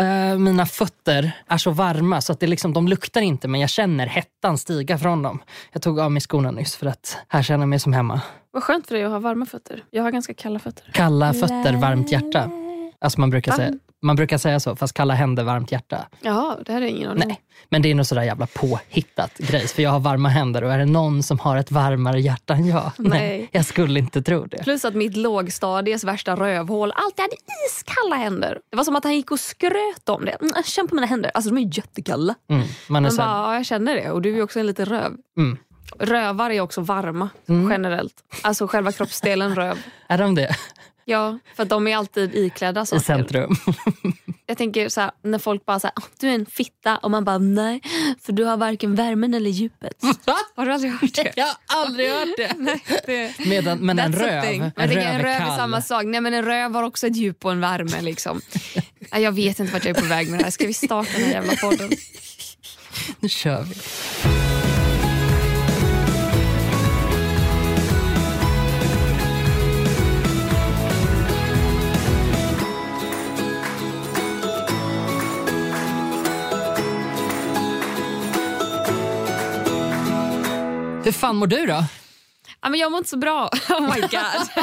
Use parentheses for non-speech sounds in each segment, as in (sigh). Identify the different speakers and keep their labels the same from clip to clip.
Speaker 1: Eh, mina fötter är så varma så att det liksom, de luktar inte men jag känner hettan stiga från dem. Jag tog av mig skorna nyss för att här känner jag mig som hemma.
Speaker 2: Vad skönt för dig att ha varma fötter. Jag har ganska kalla fötter.
Speaker 1: Kalla fötter, varmt hjärta. Alltså man brukar,
Speaker 2: Va?
Speaker 1: säga, man brukar säga så, fast kalla händer, varmt hjärta.
Speaker 2: Jaha, det här är ingen aning.
Speaker 1: Nej, men det är nog sådär jävla påhittat grejs. För jag har varma händer och är det någon som har ett varmare hjärta än jag?
Speaker 2: Nej.
Speaker 1: jag skulle inte tro det.
Speaker 2: Plus att mitt lågstadies värsta rövhål alltid hade iskalla händer. Det var som att han gick och skröt om det. Mm, känn på mina händer. Alltså de är jättekalla.
Speaker 1: Mm, man är
Speaker 2: Men bara, ja, jag känner det. Och du är också en liten röv.
Speaker 1: mm.
Speaker 2: Rövar är också varma
Speaker 1: Mm.
Speaker 2: generellt. Alltså själva kroppsdelen röv.
Speaker 1: Är de det?
Speaker 2: Ja, för de är alltid iklädda
Speaker 1: I
Speaker 2: saker.
Speaker 1: centrum. (laughs)
Speaker 2: Jag tänker så här, när folk bara säger du är en fitta och man bara nej, för du har varken värmen eller djupet. Har du aldrig hört det?
Speaker 1: Jag har aldrig hört det. (laughs)
Speaker 2: Nej, det
Speaker 1: Medan, men en
Speaker 2: That's
Speaker 1: röv, en
Speaker 2: Jag
Speaker 1: röv
Speaker 2: en röv är
Speaker 1: kall.
Speaker 2: samma sak. Nej, men en röv har också ett djup och en värme. Liksom. Jag vet inte vart jag är på väg med det här. Ska vi starta den här jävla podden? (laughs)
Speaker 1: Nu kör vi. Hur fan mår du då?
Speaker 2: Ja, men jag mår inte så bra. (laughs) Oh my god. (laughs)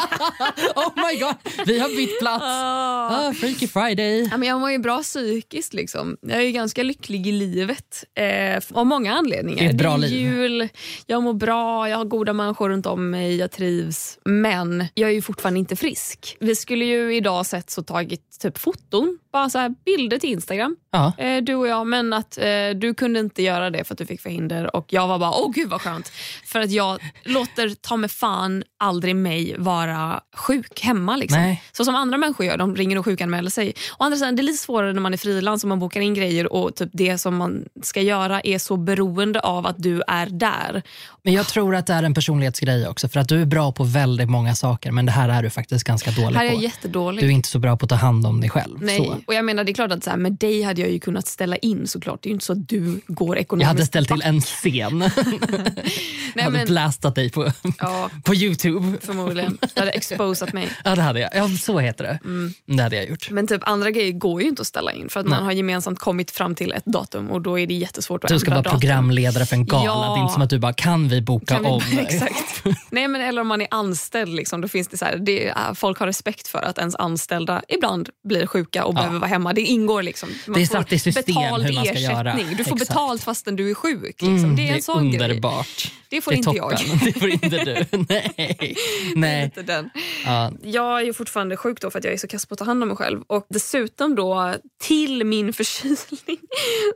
Speaker 1: Oh my god, vi har bytt plats. Ah, Freaky Friday.
Speaker 2: Ja, men jag mår ju bra psykiskt. Liksom. Jag är ju ganska lycklig i livet eh, av många anledningar.
Speaker 1: Det är ett bra
Speaker 2: är
Speaker 1: liv.
Speaker 2: jul, jag mår bra, jag har goda människor runt om mig, jag trivs. Men jag är ju fortfarande inte frisk. Vi skulle ju idag sett så tagit typ foton, bara så här bilder till Instagram.
Speaker 1: Ja.
Speaker 2: Eh, du och jag, men att eh, du kunde inte göra det för att du fick förhinder och jag var bara, åh gud vad skönt. För att jag låter ta mig fan aldrig mig vara sjuk hemma. Liksom.
Speaker 1: Nej.
Speaker 2: Så som andra människor gör, de ringer och sjukanmäler sig. Å andra sidan, det är lite svårare när man är frilans och man bokar in grejer och typ det som man ska göra är så beroende av att du är där.
Speaker 1: Men jag tror att det är en personlighetsgrej också. För att du är bra på väldigt många saker men det här är du faktiskt ganska dålig
Speaker 2: Här är
Speaker 1: på.
Speaker 2: jag jättedålig.
Speaker 1: Du är inte så bra på att ta hand om dig själv.
Speaker 2: Nej.
Speaker 1: Så.
Speaker 2: Och jag menar det är klart att så här, med dig hade jag ju kunnat ställa in såklart. Det är ju inte så att du går ekonomiskt
Speaker 1: Jag hade ställt till en scen. jag (laughs) (laughs)
Speaker 2: Nej,
Speaker 1: hade
Speaker 2: men,
Speaker 1: blastat dig på,
Speaker 2: ja,
Speaker 1: på Youtube.
Speaker 2: förmodligen. Du hade exposat mig. (laughs)
Speaker 1: Ja, det hade jag. Ja, så heter det.
Speaker 2: Mm.
Speaker 1: Det hade jag gjort.
Speaker 2: Men typ andra grejer går ju inte att ställa in för att man har gemensamt kommit fram till ett datum och då är det jättesvårt att
Speaker 1: Du ska vara
Speaker 2: datum.
Speaker 1: programledare för en gala.
Speaker 2: Ja.
Speaker 1: Det är inte som att du bara, kan vi boka
Speaker 2: Kan vi-
Speaker 1: om?
Speaker 2: Exakt. Nej, men eller om man är anställd, liksom, då finns det så här, det, folk har respekt för att ens anställda ibland blir sjuka och behöver vara hemma. Det ingår liksom. Man
Speaker 1: satt i system
Speaker 2: betald
Speaker 1: hur man ska göra.
Speaker 2: ersättning. Du får
Speaker 1: Exakt.
Speaker 2: betalt fastän du är sjuk. Liksom.
Speaker 1: Mm,
Speaker 2: det är en sån grej.
Speaker 1: underbart.
Speaker 2: Det får
Speaker 1: det
Speaker 2: inte
Speaker 1: toppen.
Speaker 2: jag.
Speaker 1: Det får inte du. (laughs) Nej. Nej.
Speaker 2: Den.
Speaker 1: Ja.
Speaker 2: Jag är fortfarande sjuk då för att jag är så kass på att ta hand om mig själv. Och dessutom då, till min (laughs) förkylning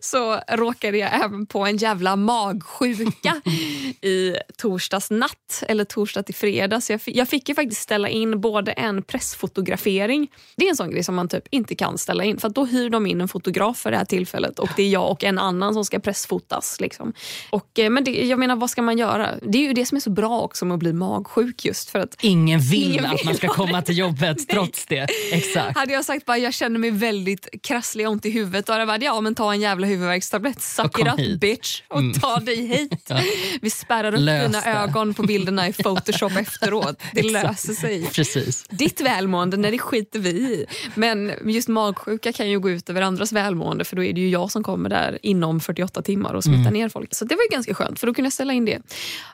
Speaker 2: så råkade jag även på en jävla magsjuka (laughs) i torsdags natt. Eller torsdag till fredag. Så jag, fick, jag fick ju faktiskt ställa in både en pressfotografering. Det är en sån grej som man typ inte kan ställa in. För att då hyr de in en fotograf för det här tillfället. Och det är jag och en annan som ska pressfotas. Liksom. Och, eh, men det, jag menar, vad ska man göra? Det är ju det som är så bra också med att bli magsjuk. just för att
Speaker 1: Ingen vill
Speaker 2: Ingen
Speaker 1: att
Speaker 2: vill
Speaker 1: man ska komma till jobbet trots det. Exakt.
Speaker 2: Hade jag sagt bara jag känner mig väldigt krasslig och ont i huvudet då hade jag varit ja men ta en jävla huvudvärkstablett, suck it up
Speaker 1: hit.
Speaker 2: bitch och
Speaker 1: Mm.
Speaker 2: ta dig hit. (laughs)
Speaker 1: Ja.
Speaker 2: Vi spärrar upp
Speaker 1: Lös
Speaker 2: dina
Speaker 1: det.
Speaker 2: ögon på bilderna i photoshop efteråt. (laughs) Det löser sig.
Speaker 1: Precis.
Speaker 2: Ditt välmående, nej, det skiter vi i. Men just magsjuka kan ju gå ut över andras välmående för då är det ju jag som kommer där inom 48 timmar och smittar
Speaker 1: Mm.
Speaker 2: ner folk. Så det var ju ganska skönt för då kunde jag ställa in det.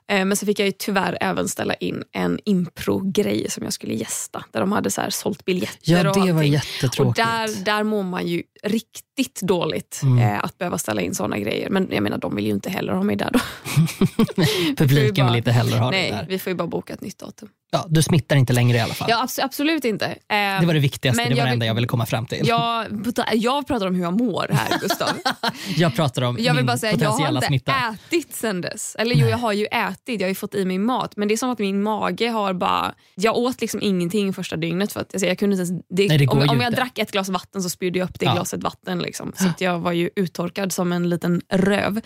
Speaker 2: Eh, Men så fick jag ju tyvärr även ställa in en impro-grej som jag skulle gästa. Där de hade så här sålt biljetter
Speaker 1: Ja,
Speaker 2: och
Speaker 1: det var
Speaker 2: allting. Och
Speaker 1: jättetråkigt.
Speaker 2: där, där mår man ju riktigt dåligt
Speaker 1: Mm.
Speaker 2: eh, att behöva ställa in såna grejer. Men jag menar, de vill ju inte heller ha mig där då. (laughs)
Speaker 1: Publiken
Speaker 2: bara-
Speaker 1: vill inte heller ha
Speaker 2: Nej,
Speaker 1: där.
Speaker 2: vi får ju bara boka ett nytt datum.
Speaker 1: Ja, du smittar inte längre i alla fall.
Speaker 2: Ja, abs- absolut inte. Eh,
Speaker 1: Det var det viktigaste,
Speaker 2: men
Speaker 1: det var det enda jag ville komma fram till.
Speaker 2: jag, jag pratar om hur jag mår här, (laughs) Gustav.
Speaker 1: Jag pratar om
Speaker 2: Jag vill bara säga, jag har inte
Speaker 1: smitta.
Speaker 2: ätit sen dess. Eller jo, jag har ju ätit, jag har ju fått i mig mat. Men det är som att min mage har bara... Jag åt liksom ingenting första dygnet. För att, alltså, jag kunde inte ens, det,
Speaker 1: Nej, det
Speaker 2: om, om jag
Speaker 1: inte.
Speaker 2: drack ett glas vatten så spydde jag upp det
Speaker 1: Ja.
Speaker 2: glaset vatten. Liksom. Så jag var ju uttorkad som en liten röv.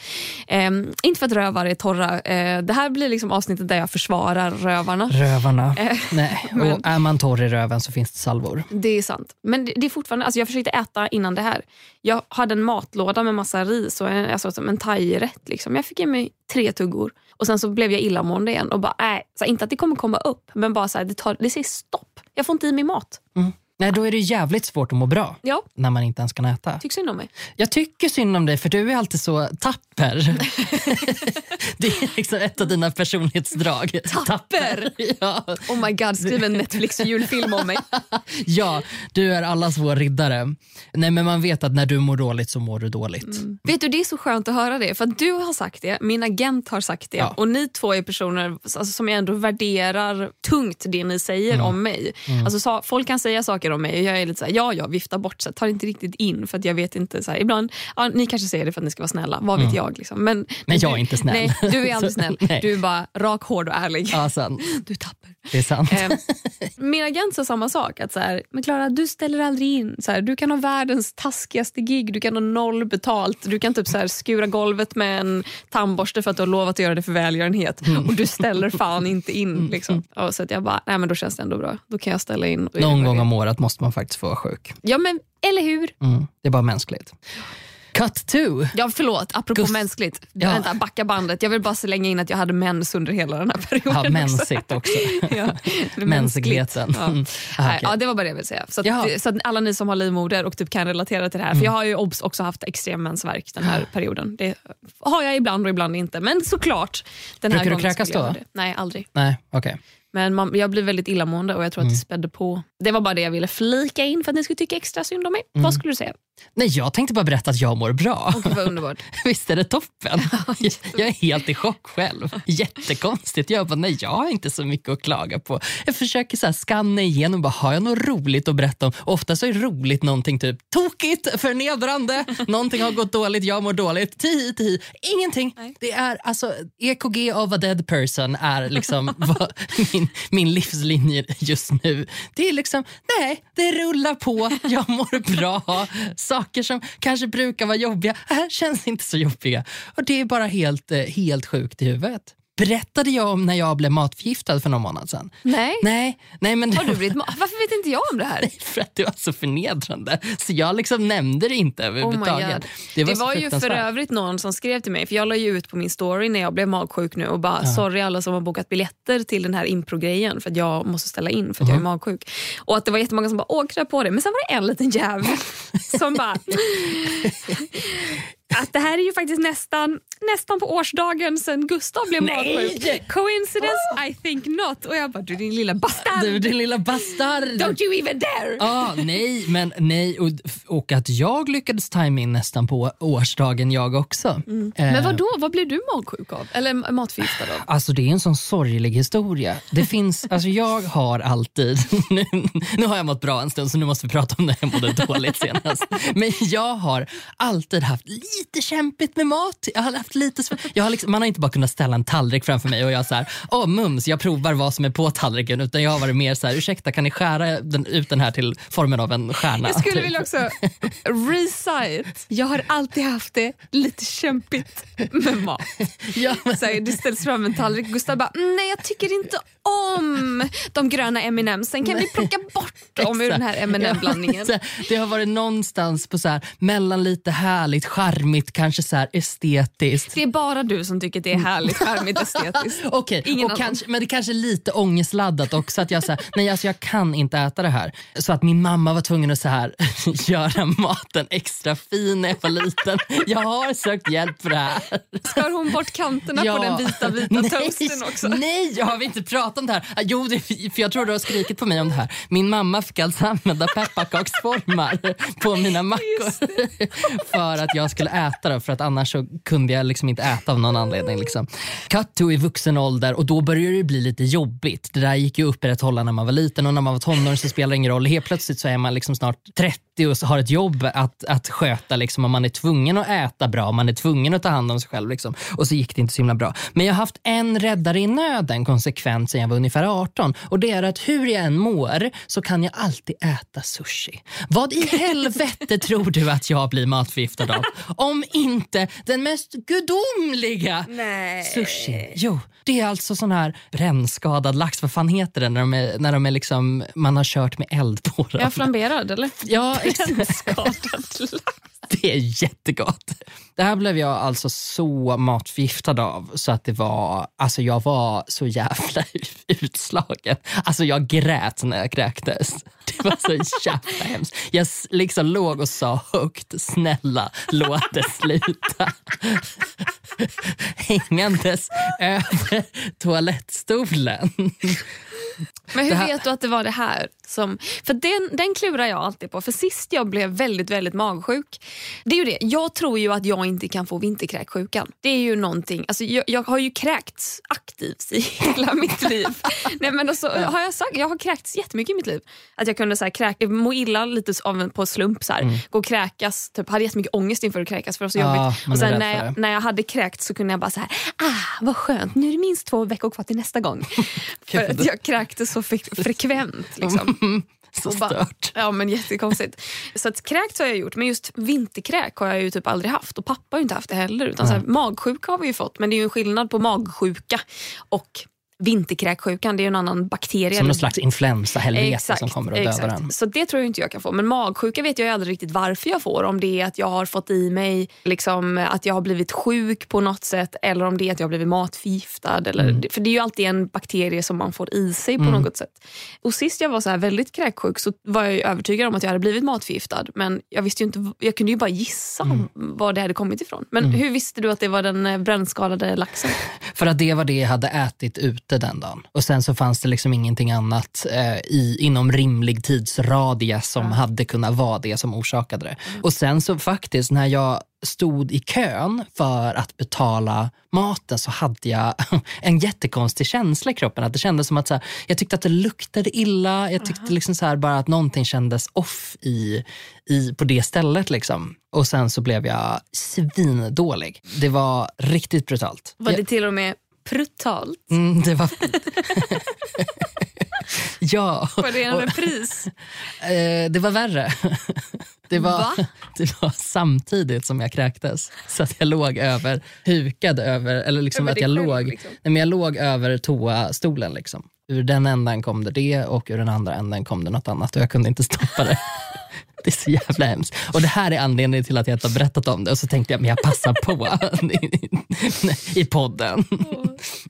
Speaker 2: Ehm, inte för att rövar är torra. Eh, det här blir liksom avsnittet där jag försvarar rövarna.
Speaker 1: Rövarna.
Speaker 2: Eh, (laughs)
Speaker 1: Nej.
Speaker 2: men-
Speaker 1: Och är man torr i röven så finns det salvor.
Speaker 2: Det är sant. Men det, det är fortfarande, alltså jag försökte äta innan det här. Jag hade en matlåda med massa ris och en, alltså en thairätt. Liksom. Jag fick i mig tre tuggor och sen så blev jag illamående igen. Och bara, äh, så inte att det kommer komma upp, men bara så här, det, tar, det säger stopp. Jag får inte i mig mat.
Speaker 1: Mm. Nej, då är det jävligt svårt att må bra
Speaker 2: Ja,
Speaker 1: när man inte ens kan äta.
Speaker 2: tyck synd om mig.
Speaker 1: Jag tycker synd om dig för du är alltid så tapper. (laughs) det är liksom ett av dina personlighetsdrag.
Speaker 2: Tapper?
Speaker 1: Ja.
Speaker 2: Oh my god, skriv en Netflix-julfilm om mig. (laughs)
Speaker 1: ja, du är allas vår riddare. Nej, men man vet att när du mår dåligt så mår du dåligt.
Speaker 2: Vet du, det är så skönt att höra det. För att du har sagt det, min agent har sagt det
Speaker 1: Ja.
Speaker 2: och ni två är personer alltså, som jag ändå värderar tungt det ni säger
Speaker 1: Mm.
Speaker 2: om mig. Alltså, sa, folk kan säga saker om mig jag är lite såhär, ja ja, viftar bort, så här, tar inte riktigt in för att jag vet inte. Så här, ibland, ja, ni kanske säger det för att ni ska vara snälla, vad vet jag. Liksom. Men, men
Speaker 1: jag
Speaker 2: du,
Speaker 1: är inte snäll.
Speaker 2: Nej, du är aldrig
Speaker 1: Så, (laughs)
Speaker 2: snäll.
Speaker 1: nej.
Speaker 2: Du är bara rak, hård och ärlig.
Speaker 1: Ja, sant. (laughs)
Speaker 2: Du tappar.
Speaker 1: Det är sant.
Speaker 2: Eh, min agent sa samma sak. Att så här, men Clara, du ställer aldrig in. Så här, du kan ha världens taskigaste gig, du kan ha noll betalt. Du kan typ så här, skura golvet med en tandborste för att du har lovat att göra det för välgörenhet.
Speaker 1: Mm.
Speaker 2: Och du ställer fan inte in. Liksom. Och så att jag bara, nej men då känns det ändå bra. Då kan jag ställa in.
Speaker 1: Någon gång om året måste man faktiskt få vara sjuk.
Speaker 2: Ja men, eller hur?
Speaker 1: Mm, det är bara mänskligt. Cut to.
Speaker 2: Ja förlåt, apropå
Speaker 1: Gust-
Speaker 2: mänskligt.
Speaker 1: Ja.
Speaker 2: Vänta, backa bandet. Jag vill bara slänga in att jag hade mens under hela den här perioden.
Speaker 1: Ja,
Speaker 2: också. (laughs)
Speaker 1: mensigt också.
Speaker 2: ja, det är (laughs)
Speaker 1: Mänskligheten.
Speaker 2: Ja.
Speaker 1: Mm. Ah,
Speaker 2: Nej,
Speaker 1: okej.
Speaker 2: ja, det var bara det jag ville säga. Så att, så att alla ni som har livmoder och typ kan relatera till det här.
Speaker 1: Mm.
Speaker 2: För Jag har ju obs också haft extrem mensvärk den här (gasps) perioden. Det har jag ibland och ibland inte. Men såklart. Den här
Speaker 1: Brukar du
Speaker 2: gången
Speaker 1: kräkas då?
Speaker 2: Nej, aldrig.
Speaker 1: Nej, okej.
Speaker 2: Men man, jag blir väldigt illamående och jag tror
Speaker 1: Mm.
Speaker 2: att det spädde på. Det var bara det jag ville flika in för att ni skulle tycka extra synd om mig.
Speaker 1: Mm.
Speaker 2: Vad skulle du säga?
Speaker 1: Nej, jag tänkte bara berätta att jag mår bra.
Speaker 2: Gud vad underbart. (laughs)
Speaker 1: Visst är det toppen? (laughs) (laughs) Jag, jag är helt i chock själv. Jättekonstigt. Jag bara, nej jag har inte så mycket att klaga på. Jag försöker så här skanna igenom, bara, har jag något roligt att berätta om? Ofta så är roligt någonting typ tokigt, förnedrande, någonting har gått dåligt, jag mår dåligt, tihi tihi. Ingenting.
Speaker 2: Nej.
Speaker 1: Det är alltså, EKG of a dead person är liksom vad, min, min livslinje just nu. Det är liksom, nej, det rullar på, jag mår bra. Saker som kanske brukar vara jobbiga här känns inte så jobbiga. Och det är bara helt, eh, helt sjukt i huvudet. Berättade jag om när jag blev matförgiftad för någon månad sedan?
Speaker 2: Nej.
Speaker 1: Nej, nej men
Speaker 2: Har du blivit Varför vet inte jag om det här? (laughs)
Speaker 1: för att det var så förnedrande. Så jag liksom nämnde det inte
Speaker 2: Oh
Speaker 1: överhuvudtaget.
Speaker 2: God.
Speaker 1: det var,
Speaker 2: det var ju för övrigt någon som skrev till mig, för jag la ju ut på min story när jag blev magsjuk nu och bara sorry alla som har bokat biljetter till den här impro-grejen för att jag måste ställa in för att jag är magsjuk. Och att det var jättemånga som bara åh på det men sen var det en liten jävel (laughs) som bara (laughs) att det här är ju faktiskt nästan, nästan på årsdagen sen Gustav blev magsjuk. Coincidence? I think not. Och jag bara du din lilla bastard.
Speaker 1: Du din lilla bastard.
Speaker 2: Don't you even dare.
Speaker 1: Ah, nej, men nej. Och, och att jag lyckades tajma in nästan på årsdagen jag också. Eh,
Speaker 2: Mm. Men vad då? Vad blev du magsjuk av? Eller matförgiftad av?
Speaker 1: Alltså det är en sån sorglig historia. Det finns, alltså jag har alltid, (laughs) nu, nu har jag mått bra en stund så nu måste vi prata om när jag mådde dåligt senast. (laughs) Men jag har alltid haft lite kämpigt med mat. Jag har haft lite, sv- jag har liksom, man har inte bara kunnat ställa en tallrik framför mig och jag så här, åh mums, jag provar vad som är på tallriken. Utan jag har varit mer så här, ursäkta kan ni skära den, ut den här till formen av en stjärna?
Speaker 2: Jag skulle
Speaker 1: Typ.
Speaker 2: vilja också recite. Jag har alltid haft det lite kämpigt med mat. (laughs)
Speaker 1: Ja, men,
Speaker 2: Så här, det ställs fram en tallrik Gustav bara "Mm, nej jag tycker inte om de gröna M&M's. Sen kan vi plocka bort (laughs) dem ur den här.
Speaker 1: Ja, så här, det har varit någonstans på så här, mellan lite härligt, charmigt, kanske så här estetiskt.
Speaker 2: Det är bara du som tycker att det är härligt, charmigt, estetiskt. (laughs)
Speaker 1: Okej,
Speaker 2: Ingen
Speaker 1: och
Speaker 2: annan.
Speaker 1: kanske, men det kanske är lite ångestladdat också. Att jag, så här, nej, alltså jag kan inte äta det här. Så att min mamma var tvungen att så här, (laughs) göra maten extra fin när jag var liten. Jag har sökt hjälp för det här.
Speaker 2: Skar hon bort kanterna på den vita, vita
Speaker 1: nej,
Speaker 2: toasten också?
Speaker 1: Nej, jag har inte pratat om det här. Ah, Jo, det, för jag tror du har skrikit på mig om det här. Min mamma fick alltså använda pepparkaksformar på mina mackor (laughs) för att jag skulle äta det. För att annars så kunde jag liksom inte äta av någon anledning. Liksom. To i vuxen ålder och då började det bli lite jobbigt. Det där gick ju upprätthålla när man var liten och när man var tonåring så spelar det ingen roll. Helt plötsligt så är man liksom snart 30 och så har ett jobb att, att sköta. Liksom, och man är tvungen att äta bra, man är tvungen att ta hand om sig själv. Liksom. Och så gick det inte så himla bra. Men jag har haft en räddare i nöden konsekvent sedan jag var ungefär 18 och det är att hur jag än mår så kan jag alltid äta sushi. Vad i (laughs) helvete tror du att jag blir matförgiftad av? Om inte den mest gudomliga
Speaker 2: Nej.
Speaker 1: Sushi. Jo, det är alltså sån här brännskadad lax. Vad fan heter det när, de är, när de är liksom, man har kört med eld på dem?
Speaker 2: Jag är flamberad eller?
Speaker 1: Ja, exakt.
Speaker 2: Skadad lax. (laughs)
Speaker 1: Det är jättegott. Det här blev jag alltså så matförgiftad av så att det var, alltså jag var så jävla (laughs) utslagen. Alltså jag grät när jag kräktes. Det var så jävla hemskt. Jag liksom låg och sa högt, snälla låt det sluta. (laughs) Hängandes över toalettstolen.
Speaker 2: Men hur vet du att det var det här? Som, för den, den klurar jag alltid på. För sist jag blev väldigt väldigt magsjuk, det är ju det. Jag tror ju att jag inte kan få vinterkräksjukan. Det är ju någonting, alltså jag, jag har ju kräkts aktivt i (laughs) hela mitt liv. Nej, men alltså, har jag, sagt, jag har kräkts jättemycket i mitt liv. Att jag kunde så här, kräk, må illa lite av på slump, så här, gå och kräkas. Typ, hade jättemycket ångest inför att kräkas för det var så
Speaker 1: Mm. Ja,
Speaker 2: jobbigt. Och sen när jag, när jag hade kräkts så kunde jag bara så här, ah vad skönt, nu är det minst två veckor kvar till nästa gång. (laughs) för att jag kräktes så fre- frekvent. Liksom. (laughs) (laughs)
Speaker 1: Så
Speaker 2: bara-
Speaker 1: stört.
Speaker 2: Ja men jättekonstigt. Så att kräkt har jag gjort men just vinterkräk har jag ju typ aldrig haft och pappa har inte haft det heller. Utan så här, magsjuka har vi ju fått men det är ju en skillnad på magsjuka och vinterkräksjukan. Det är en annan bakterie.
Speaker 1: Som någon slags influensahelvete som kommer och dödar
Speaker 2: exakt.
Speaker 1: en.
Speaker 2: Så det tror jag inte jag kan få. Men magsjuka vet jag aldrig riktigt varför jag får. Om det är att jag har fått i mig liksom, att jag har blivit sjuk på något sätt eller om det är att jag har blivit matförgiftad. Eller,
Speaker 1: Mm.
Speaker 2: För det är ju alltid en bakterie som man får i sig på något sätt. Och sist jag var så här väldigt kräksjuk så var jag övertygad om att jag hade blivit matförgiftad. Men jag, visste inte, jag kunde ju bara gissa
Speaker 1: Mm.
Speaker 2: var det hade kommit ifrån. Men hur visste du att det var den eh, brännskadade laxen? (laughs)
Speaker 1: För att det var det jag hade ätit ute den dagen. Och sen så fanns det liksom ingenting annat eh, i, inom rimlig tidsradie som hade kunnat vara det som orsakade det. Och sen så faktiskt när jag stod i kön för att betala maten så hade jag (laughs) en jättekonstig känsla i kroppen. Att det kändes som att så här, jag tyckte att det luktade illa. Jag tyckte liksom så här, bara att någonting kändes off i, i, på det stället. Liksom. Och sen så blev jag svindålig. Det var riktigt brutalt.
Speaker 2: Var det till och med brutalt?
Speaker 1: Mm, det var... (laughs) ja.
Speaker 2: Var det en repris?
Speaker 1: Eh, det var värre. Det var,
Speaker 2: Va?
Speaker 1: det var samtidigt som jag kräktes. Så att jag låg över, hukad över, eller liksom
Speaker 2: Över
Speaker 1: att jag
Speaker 2: själv,
Speaker 1: låg,
Speaker 2: liksom?
Speaker 1: nej, men jag låg över toastolen. Liksom. Ur den änden kom det det och ur den andra änden kom det något annat och jag kunde inte stoppa det. Det är så jävla hemskt. Och det här är anledningen till att jag inte har berättat om det och så tänkte jag men jag passar på (laughs) i podden.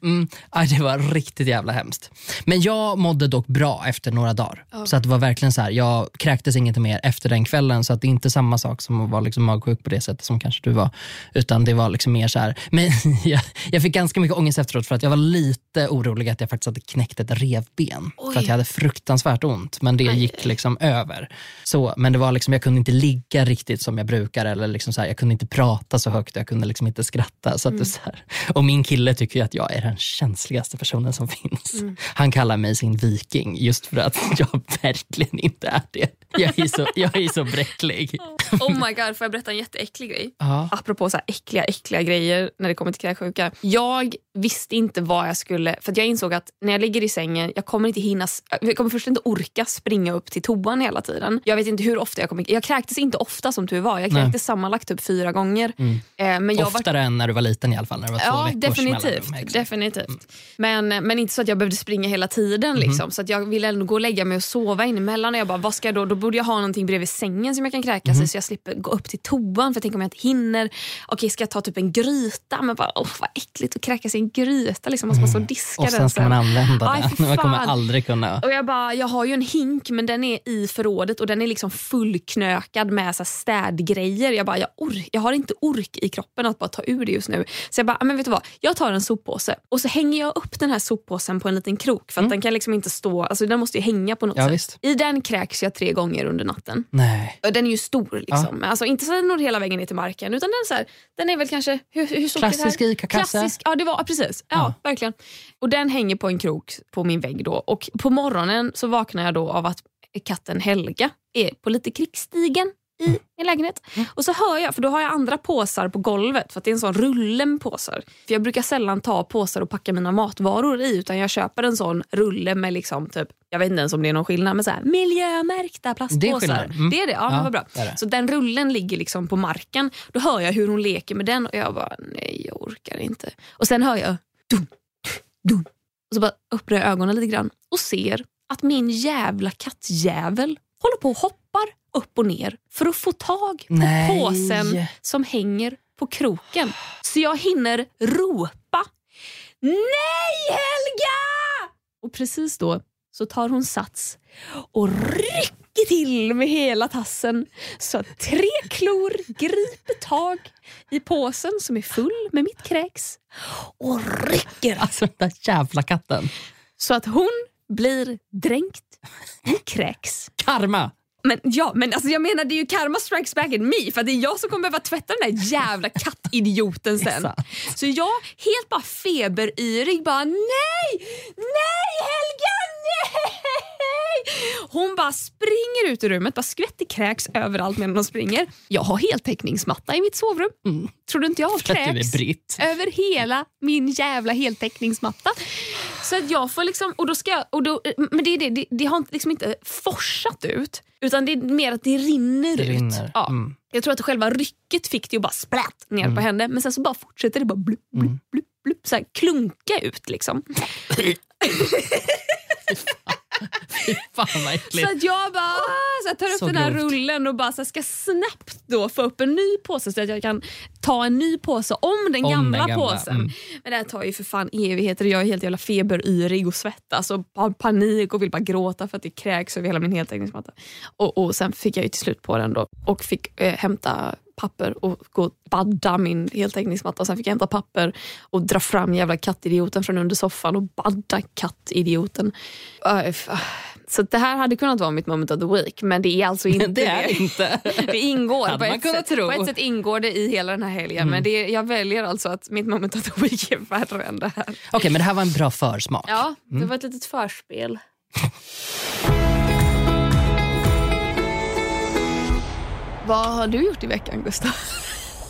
Speaker 1: Mm, aj, det var riktigt jävla hemskt. Men jag mådde dock bra efter några dagar. Så att det var verkligen så här, jag kräktes inget mer efter den kvällen så att det är inte samma sak som att vara liksom magsjuk på det sättet som kanske du var. Utan det var liksom mer så här, men (laughs) jag, jag fick ganska mycket ångest efteråt för att jag var lite orolig att jag faktiskt hade knäckt ett revben.
Speaker 2: Oj.
Speaker 1: För att jag hade fruktansvärt ont men det gick liksom över. Så, men det var liksom, jag kunde inte ligga riktigt som jag brukar eller liksom så här, jag kunde inte prata så högt och jag kunde liksom inte skratta. Så att det, så här. Och min kille tycker att jag är den känsligaste personen som finns. Han kallar mig sin viking just för att (laughs) jag verkligen inte är det. Jag är så, jag är så bräcklig.
Speaker 2: Oh my god, får jag berätta en jätteäcklig grej?
Speaker 1: Ja.
Speaker 2: Apropå så här äckliga, äckliga grejer när det kommer till kräksjuka. Jag visste inte vad jag skulle... För jag insåg att när jag ligger i sängen, jag kommer inte hinna... Jag kommer först inte orka springa upp till toan hela tiden. Jag vet inte hur ofta jag kommer... Jag kräktes inte ofta som tur var. Jag
Speaker 1: Nej.
Speaker 2: kräktes sammanlagt typ fyra gånger. Eh, men jag var
Speaker 1: Oftare än när du var liten i alla fall. När det var två
Speaker 2: Ja, definitivt.
Speaker 1: Exakt.
Speaker 2: definitivt. Men, men inte så att jag behövde springa hela tiden.
Speaker 1: Mhm.
Speaker 2: Liksom. Så att jag ville ändå gå och lägga mig och sova in emellan. Och jag bara, vad ska jag då? då borde jag ha någonting bredvid sängen som jag kan kräkas
Speaker 1: Mhm.
Speaker 2: i så jag slipper gå upp till toan. För tänker om jag inte hinner. Okej, ska jag ta typ en gryta? Men bara, oh, vad äckligt att kräkas i en gryta. Liksom. Man stå och diska
Speaker 1: Mm. Och
Speaker 2: den
Speaker 1: sen ska man använda
Speaker 2: Aj,
Speaker 1: den. (laughs) Man kommer aldrig kunna...
Speaker 2: Och jag bara, jag har ju en hink men den är i förrådet och den är liksom fullknökad med så städgrejer. Jag bara, jag, ork, jag har inte ork i kroppen att bara ta ur det just nu. Så jag bara, "Ah, men vet du vad? Jag tar en soppåse och så hänger jag upp den här soppåsen på en liten krok för att den kan liksom inte stå, alltså den måste ju hänga på något
Speaker 1: Mm. Ja,
Speaker 2: sätt.
Speaker 1: visst.
Speaker 2: I den kräks jag tre gånger under natten.
Speaker 1: Nej.
Speaker 2: Och Den är ju stor liksom. Alltså inte så den når hela vägen ner till marken utan den, så här, den är väl kanske, hur, hur är det
Speaker 1: Klassisk
Speaker 2: här?
Speaker 1: ICA-kasse.
Speaker 2: Klassisk, ja det var precis. Ja, verkligen. Och den hänger på en krok på min vägg då. Och på morgonen så vaknar jag då av att katten Helga är på lite krigsstigen i min lägenhet. Och så hör jag, för då har jag andra påsar på golvet för det är en sån rulle med påsar. För jag brukar sällan ta påsar och packa mina matvaror i utan jag köper en sån rulle med liksom typ, jag vet inte ens om det är någon skillnad, men så här, miljömärkta plastpåsar.
Speaker 1: Det är. Mm.
Speaker 2: Det är det? Ja,
Speaker 1: Ja,
Speaker 2: vad bra.
Speaker 1: det det.
Speaker 2: Så den rullen ligger liksom på marken. Då hör jag hur hon leker med den och jag bara, nej jag orkar inte. Och sen hör jag dum, dum. Och så bara öppnar jag ögonen lite grann och ser att min jävla kattjävel håller på och hoppar upp och ner för att få tag på
Speaker 1: Nej.
Speaker 2: påsen som hänger på kroken. Så jag hinner ropa Nej Helga! Och precis då så tar hon sats och rycker till med hela tassen så att tre klor griper tag i påsen som är full med mitt kräks och rycker
Speaker 1: Alltså den där jävla katten.
Speaker 2: så att hon blir dränkt i kräks.
Speaker 1: Karma!
Speaker 2: Men ja, men alltså jag menar det är ju karma strikes back at me för det är jag som kommer behöva tvätta den där jävla kattidioten sen. (laughs) Så jag helt bara feberyrig bara nej, nej Helga, nej! Hon bara springer ut ur rummet, bara skvätter kräks överallt medan hon springer. Jag har heltäckningsmatta i mitt sovrum. Tror du inte jag har kräks över hela min jävla heltäckningsmatta? Så att jag får liksom, och då ska jag, och då, men det, är det, det, det har liksom inte forsat ut utan det är mer att det rinner
Speaker 1: Det
Speaker 2: ut.
Speaker 1: rinner,
Speaker 2: Ja.
Speaker 1: mm.
Speaker 2: Jag tror att själva rycket fick det att bara sprätt ner på henne men sen så bara fortsätter det bara blupp, blupp,
Speaker 1: Mm.
Speaker 2: blupp, blupp, så här, klunka ut. Liksom. (laughs)
Speaker 1: Fan vad äckligt.
Speaker 2: Så att jag bara så jag tar upp
Speaker 1: Så
Speaker 2: den här
Speaker 1: grovt.
Speaker 2: rullen och bara så ska snabbt då få upp en ny påse så att jag kan ta en ny påse om den
Speaker 1: Om
Speaker 2: gamla,
Speaker 1: den gamla,
Speaker 2: påsen.
Speaker 1: mm.
Speaker 2: Men det här tar ju för fan evigheter och jag är helt jävla feberyrig och svettas och har panik och vill bara gråta för att det kräks över hela min heltäckningsmatta. Och, och sen fick jag ju till slut på den då och fick eh, hämta papper och gå och badda min heltäckningsmatta. Och sen fick jag hämta papper och dra fram jävla kattidioten från under soffan och badda kattidioten. Äh, Så det här hade kunnat vara mitt moment of the week men det är alltså (laughs) inte
Speaker 1: det är inte. (laughs)
Speaker 2: det ingår
Speaker 1: Hade
Speaker 2: på
Speaker 1: man
Speaker 2: ett,
Speaker 1: kunnat
Speaker 2: sätt,
Speaker 1: tro.
Speaker 2: på ett sätt ingår det i hela den här helgen men det, jag väljer alltså att mitt moment of the week är värre än det här.
Speaker 1: Okej, men det här var en bra försmak.
Speaker 2: Ja, det var ett litet förspel. (laughs) Vad har du gjort i veckan Gustav?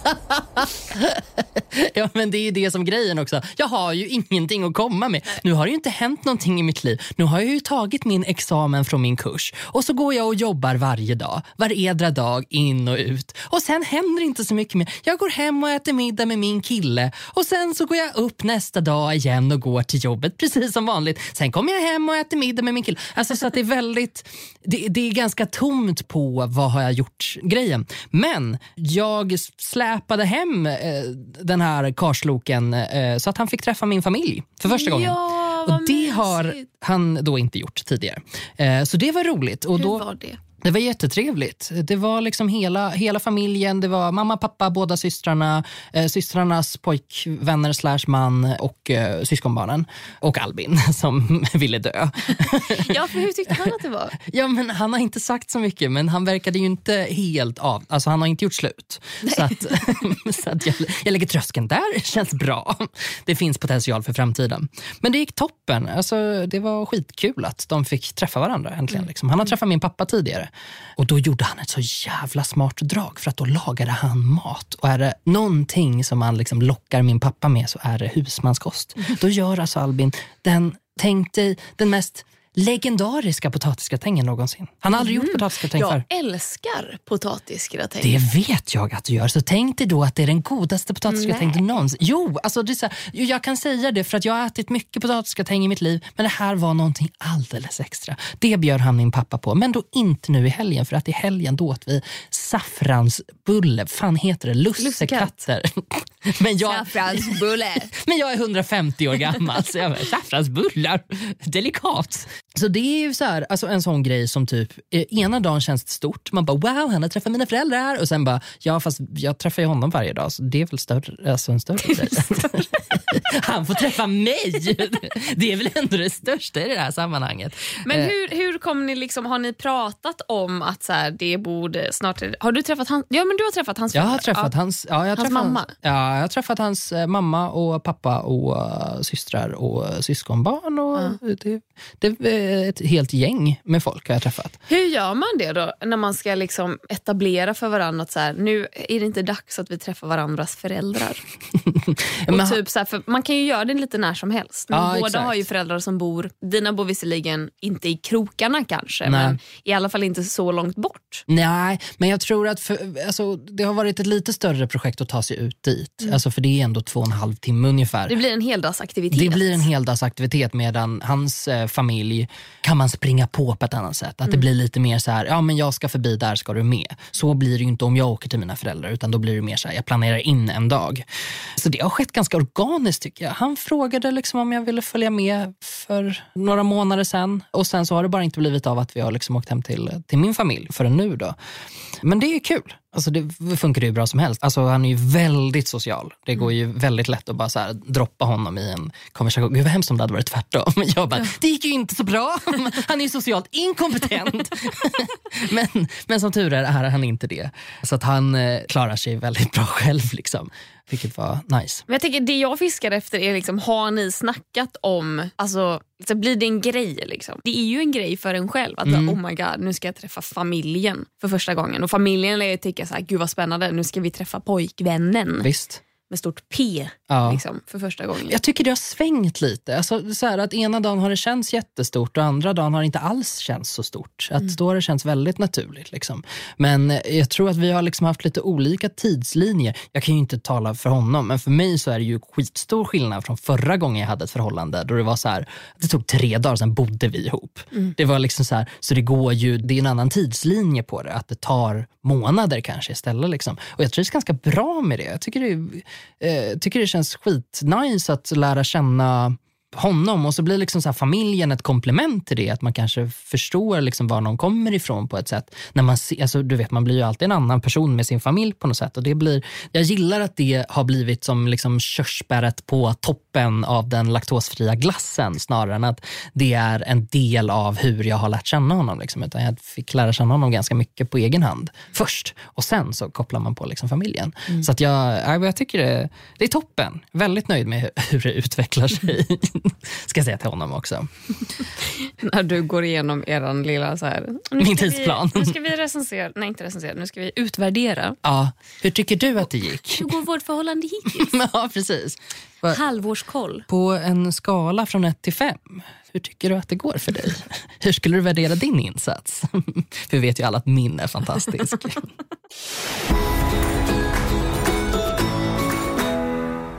Speaker 2: (laughs)
Speaker 1: Ja, men det är ju det som grejen också. Jag har ju ingenting att komma med. Nu har det ju inte hänt någonting i mitt liv. Nu har jag ju tagit min examen från min kurs och så går jag och jobbar varje dag. Varedra dag, in och ut. Och sen händer inte så mycket mer. Jag går hem och äter middag med min kille och sen så går jag upp nästa dag igen och går till jobbet precis som vanligt. Sen kommer jag hem och äter middag med min kille. Alltså så att det är väldigt, det, det är ganska tomt på vad har jag gjort grejen. Men jag släpade hem eh, den här karsloken eh, så att han fick träffa min familj för första gången.
Speaker 2: Ja, vad
Speaker 1: och det har
Speaker 2: mysigt.
Speaker 1: han då inte gjort tidigare. Eh, så det var roligt. Och
Speaker 2: Hur
Speaker 1: då,
Speaker 2: var det?
Speaker 1: Det var jättetrevligt. Det var liksom hela, hela familjen. Det var mamma, pappa, båda systrarna, eh, systrarnas pojkvänner slash man och eh, syskonbarnen. Och Albin (laughs) som (laughs) ville dö.
Speaker 2: Ja, för hur tyckte han att det var? (laughs)
Speaker 1: Ja, men han har inte sagt så mycket, men han verkade ju inte helt av... Alltså han har inte gjort slut. Så, att, så att jag, jag lägger tröskeln där, känns bra. Det finns potential för framtiden. Men det gick toppen. Alltså, det var skitkul att de fick träffa varandra äntligen. Liksom. Han har träffat min pappa tidigare. Och då gjorde han ett så jävla smart drag för att då lagade han mat. Och är det någonting som man liksom lockar min pappa med så är det husmanskost. Då gör alltså Albin den, tänk dig, den mest legendariska potatisgratängen någonsin. Han har aldrig gjort potatisgratäng förr.
Speaker 2: Jag älskar potatisgratäng.
Speaker 1: Det vet jag att du gör. Så tänk dig då att det är den godaste potatisgratäng du någonsin... Jo, alltså det är så här, jag kan säga det för att jag har ätit mycket potatisgratäng i mitt liv. Men det här var någonting alldeles extra. Det bjöd han min pappa på. Men då inte nu i helgen. För att i helgen då åt vi saffransbulle. fan heter det? Lussekatter. (laughs) Men jag,
Speaker 2: Saffransbulle. (laughs)
Speaker 1: men jag är 150 år gammal så jag saffransbullar, delikat. Så det är ju så här, alltså en sån grej som typ, eh, ena dagen känns det stort, man bara wow, han har träffat mina föräldrar och sen bara, ja fast jag träffar ju honom varje dag så det är väl större, alltså en större (laughs) grej. (laughs) han får träffa mig! Det är väl ändå det största i det här sammanhanget.
Speaker 2: Men
Speaker 1: Eh,
Speaker 2: hur, hur kom ni liksom, har ni pratat om att så här, det borde snart... Har du träffat hans, ja men du har träffat hans
Speaker 1: Jag har träffat hans, ja, jag
Speaker 2: Hans
Speaker 1: träffat,
Speaker 2: mamma?
Speaker 1: Ja, jag har träffat hans eh, mamma och pappa och eh, systrar och syskonbarn. Och det, det är ett helt gäng med folk har jag träffat.
Speaker 2: Hur gör man det då när man ska liksom etablera för varandra att så här, nu är det inte dags att vi träffar varandras föräldrar? (laughs) Och
Speaker 1: Men,
Speaker 2: typ så här, för man kan ju göra det lite när som helst. Men
Speaker 1: Ja,
Speaker 2: båda
Speaker 1: exakt.
Speaker 2: har ju föräldrar som bor, dina bor visserligen inte i krokarna kanske,
Speaker 1: Nej.
Speaker 2: men i alla fall inte så långt bort.
Speaker 1: Nej, men jag tror att för, alltså, det har varit ett lite större projekt att ta sig ut dit. Alltså, för det är ändå två och en halv timme ungefär.
Speaker 2: Det blir en heldagsaktivitet.
Speaker 1: Det blir en heldagsaktivitet medan hans eh, familj kan man springa på på ett annat sätt. Att det blir lite mer så här, ja men jag ska förbi där ska du med. Så blir det ju inte om jag åker till mina föräldrar utan då blir det mer så här, jag planerar in en dag. Så det har skett ganska organiskt tycker jag. Han frågade liksom om jag ville följa med för några månader sedan och sen så har det bara inte blivit av att vi har liksom åkt hem till, till min familj förrän nu då. Men det är kul. Alltså det funkar ju bra som helst. Alltså han är ju väldigt social. Det går ju väldigt lätt att bara så här, droppa honom i en konversation. Gud vad hemskt om det hade varit tvärtom. (laughs) Jag bara, det gick ju inte så bra. (laughs) Han är ju socialt inkompetent. (laughs) men, men som tur är är han inte det. Så att han eh, klarar sig väldigt bra själv. Liksom. Vilket var nice.
Speaker 2: Men jag tänker, det jag fiskar efter är liksom, har ni snackat om, alltså, så blir det en grej? Liksom? Det är ju en grej för en själv att
Speaker 1: Mm.
Speaker 2: oh my god, nu ska jag träffa familjen för första gången. Och familjen lär ju tycka så här, gud vad spännande, nu ska vi träffa pojkvännen
Speaker 1: Visst.
Speaker 2: Med stort P
Speaker 1: Ja.
Speaker 2: liksom, för första gången.
Speaker 1: Jag tycker det har svängt lite. Alltså, så här, att ena dagen har det känts jättestort och andra dagen har det inte alls känts så stort. Att Då har det känts väldigt naturligt. Liksom. Men jag tror att vi har liksom haft lite olika tidslinjer. Jag kan ju inte tala för honom, men för mig så är det ju skitstor skillnad från förra gången jag hade ett förhållande. Då det var så här, det tog tre dagar, sen bodde vi ihop. Det var liksom så här, så det går ju, det är en annan tidslinje på det. Att det tar månader kanske istället. Liksom. Och jag trivs ganska bra med det. Jag tycker det, eh, tycker det känns skitnice att lära känna honom och så blir liksom så familjen ett komplement till det. Att man kanske förstår liksom var någon kommer ifrån på ett sätt. När man, ser, alltså, du vet, man blir ju alltid en annan person med sin familj på något sätt. Och det blir, jag gillar att det har blivit som liksom körsbäret på toppen av den laktosfria glassen snarare än att det är en del av hur jag har lärt känna honom. Liksom. Utan jag fick lära känna honom ganska mycket på egen hand först och sen så kopplar man på liksom familjen. Så att jag, ja, jag tycker det, det är toppen. Väldigt nöjd med hur, hur det utvecklar sig. (laughs) (laughs) Ska jag säga till honom också.
Speaker 2: När du går igenom er lilla så här,
Speaker 1: Min tidsplan.
Speaker 2: Vi, nu ska vi recensera, nej inte recensera, nu ska vi utvärdera.
Speaker 1: Ja, hur tycker du att det gick?
Speaker 2: Hur går vårt förhållande hittills? (laughs)
Speaker 1: ja, precis.
Speaker 2: Halvårskoll.
Speaker 1: På en skala från 1 till 5, hur tycker du att det går för dig? Hur skulle du värdera din insats? (laughs) Vi vet ju alla att min är fantastisk.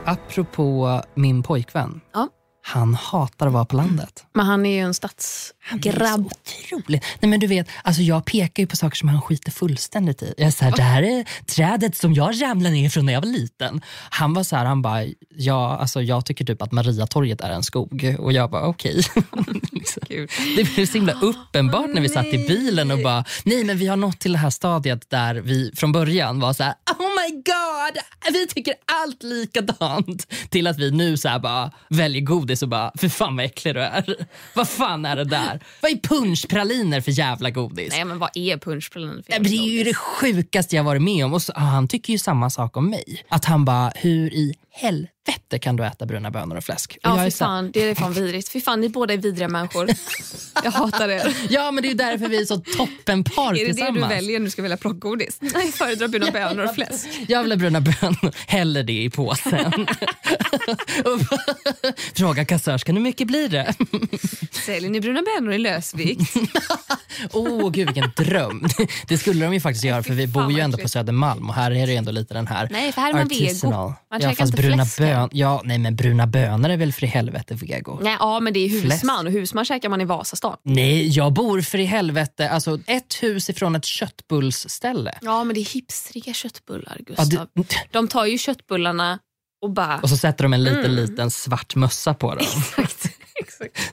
Speaker 1: Apropå min pojkvän.
Speaker 2: Ja.
Speaker 1: Han hatar att vara på landet.
Speaker 2: Men han är ju en stadsgrabb.
Speaker 1: Otroligt. Nej, men du vet, alltså jag pekar ju på saker som han skiter fullständigt i. Jag säger, det här är trädet som jag ramlade ner från när jag var liten. Han var så här, han bara, ja, alltså jag tycker typ att Mariatorget är en skog. Och jag bara, okej. (laughs) liksom.
Speaker 2: Gud.
Speaker 1: Det blev så himla uppenbart när vi satt i bilen och bara, nej men vi har nått till det här stadiet där vi från början var så här, oh my god, vi tycker allt likadant. Till att vi nu så här bara väljer godis och bara, för fan vad äcklig du är. (laughs) Vad fan är det där? Vad är punschpraliner för jävla godis?
Speaker 2: Nej men vad är punschpraliner för
Speaker 1: Nej, men Det är ju det sjukaste jag varit med om. Och så, ah, han tycker ju samma sak om mig. Att han bara, hur i helvete kan du äta bruna bönor och fläsk? Och
Speaker 2: Ja fy fan, det är fan vidrigt. Fy fan ni båda är vidriga människor. (laughs) Jag hatar er.
Speaker 1: Ja men det är ju därför vi är så toppenpar
Speaker 2: Är det det
Speaker 1: tillsammans.
Speaker 2: du väljer när du ska välja plockgodis? Nej, jag föredrar bruna (laughs) bönor och fläsk.
Speaker 1: Jag vill ha bruna bönor, häller det i påsen. (laughs) Fråga kassörskan hur mycket blir det?
Speaker 2: Säljer ni bruna bönor i lösvikt?
Speaker 1: Åh gud vilken dröm. Det skulle de ju faktiskt göra för vi bor ju ändå på. Södermalm och här är det ändå lite den här
Speaker 2: Nej, för här är man vego.
Speaker 1: artisanal.
Speaker 2: Man
Speaker 1: ja, fast bruna bön, ja, nej men bruna bönor är väl för i helvete vego?
Speaker 2: Nej, ja men det är
Speaker 1: Fläsk.
Speaker 2: husman och husman käkar man i Vasastan.
Speaker 1: Nej, jag bor för i helvete alltså ett hus ifrån ett köttbullsställe.
Speaker 2: Ja men det är hipstriga köttbullar
Speaker 1: Ja,
Speaker 2: Gustav.
Speaker 1: det,
Speaker 2: De tar ju köttbullarna och bara...
Speaker 1: och så sätter de en liten,
Speaker 2: Mm.
Speaker 1: liten svart mössa på dem. (laughs)
Speaker 2: Exakt.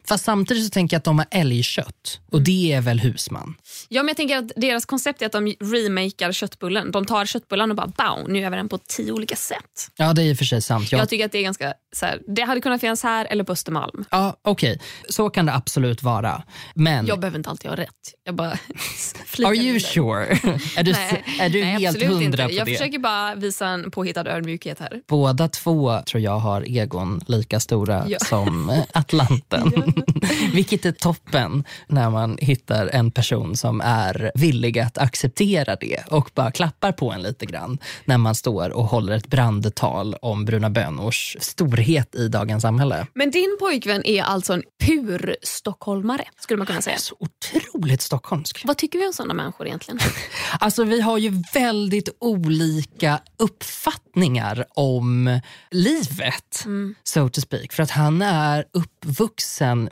Speaker 1: Fast samtidigt så tänker jag att de har älgkött och
Speaker 2: Mm.
Speaker 1: det är väl husman?
Speaker 2: Ja, men jag tänker att deras koncept är att de remakar köttbullen. De tar köttbullen och bara bow, nu gör vi den på tio olika sätt.
Speaker 1: Ja, det är i och för sig sant. Jag,
Speaker 2: Jag tycker att det är ganska så här, det hade kunnat finnas här eller på Östermalm.
Speaker 1: ja, Okej, så kan det absolut vara. Men
Speaker 2: Jag behöver inte alltid ha rätt. Jag bara (laughs)
Speaker 1: are you sure? (laughs) är du,
Speaker 2: Nej,
Speaker 1: är du
Speaker 2: nej,
Speaker 1: helt hundra
Speaker 2: inte.
Speaker 1: på
Speaker 2: Jag
Speaker 1: det?
Speaker 2: försöker bara visa en påhittad ödmjukhet här.
Speaker 1: Båda två tror jag har egon lika stora
Speaker 2: Ja.
Speaker 1: som (laughs) Atlanta. Verkligheten. (laughs) Vilket är toppen när man hittar en person som är villig att acceptera det och bara klappar på en lite grann när man står och håller ett brandtal om bruna bönors storhet i dagens samhälle.
Speaker 2: Men din pojkvän är alltså en pur stockholmare skulle man kunna säga.
Speaker 1: Så otroligt stockholmsk.
Speaker 2: Vad tycker vi om sådana människor egentligen? (laughs)
Speaker 1: Alltså vi har ju väldigt olika uppfattningar om livet, so to speak. För att han är uppvuxen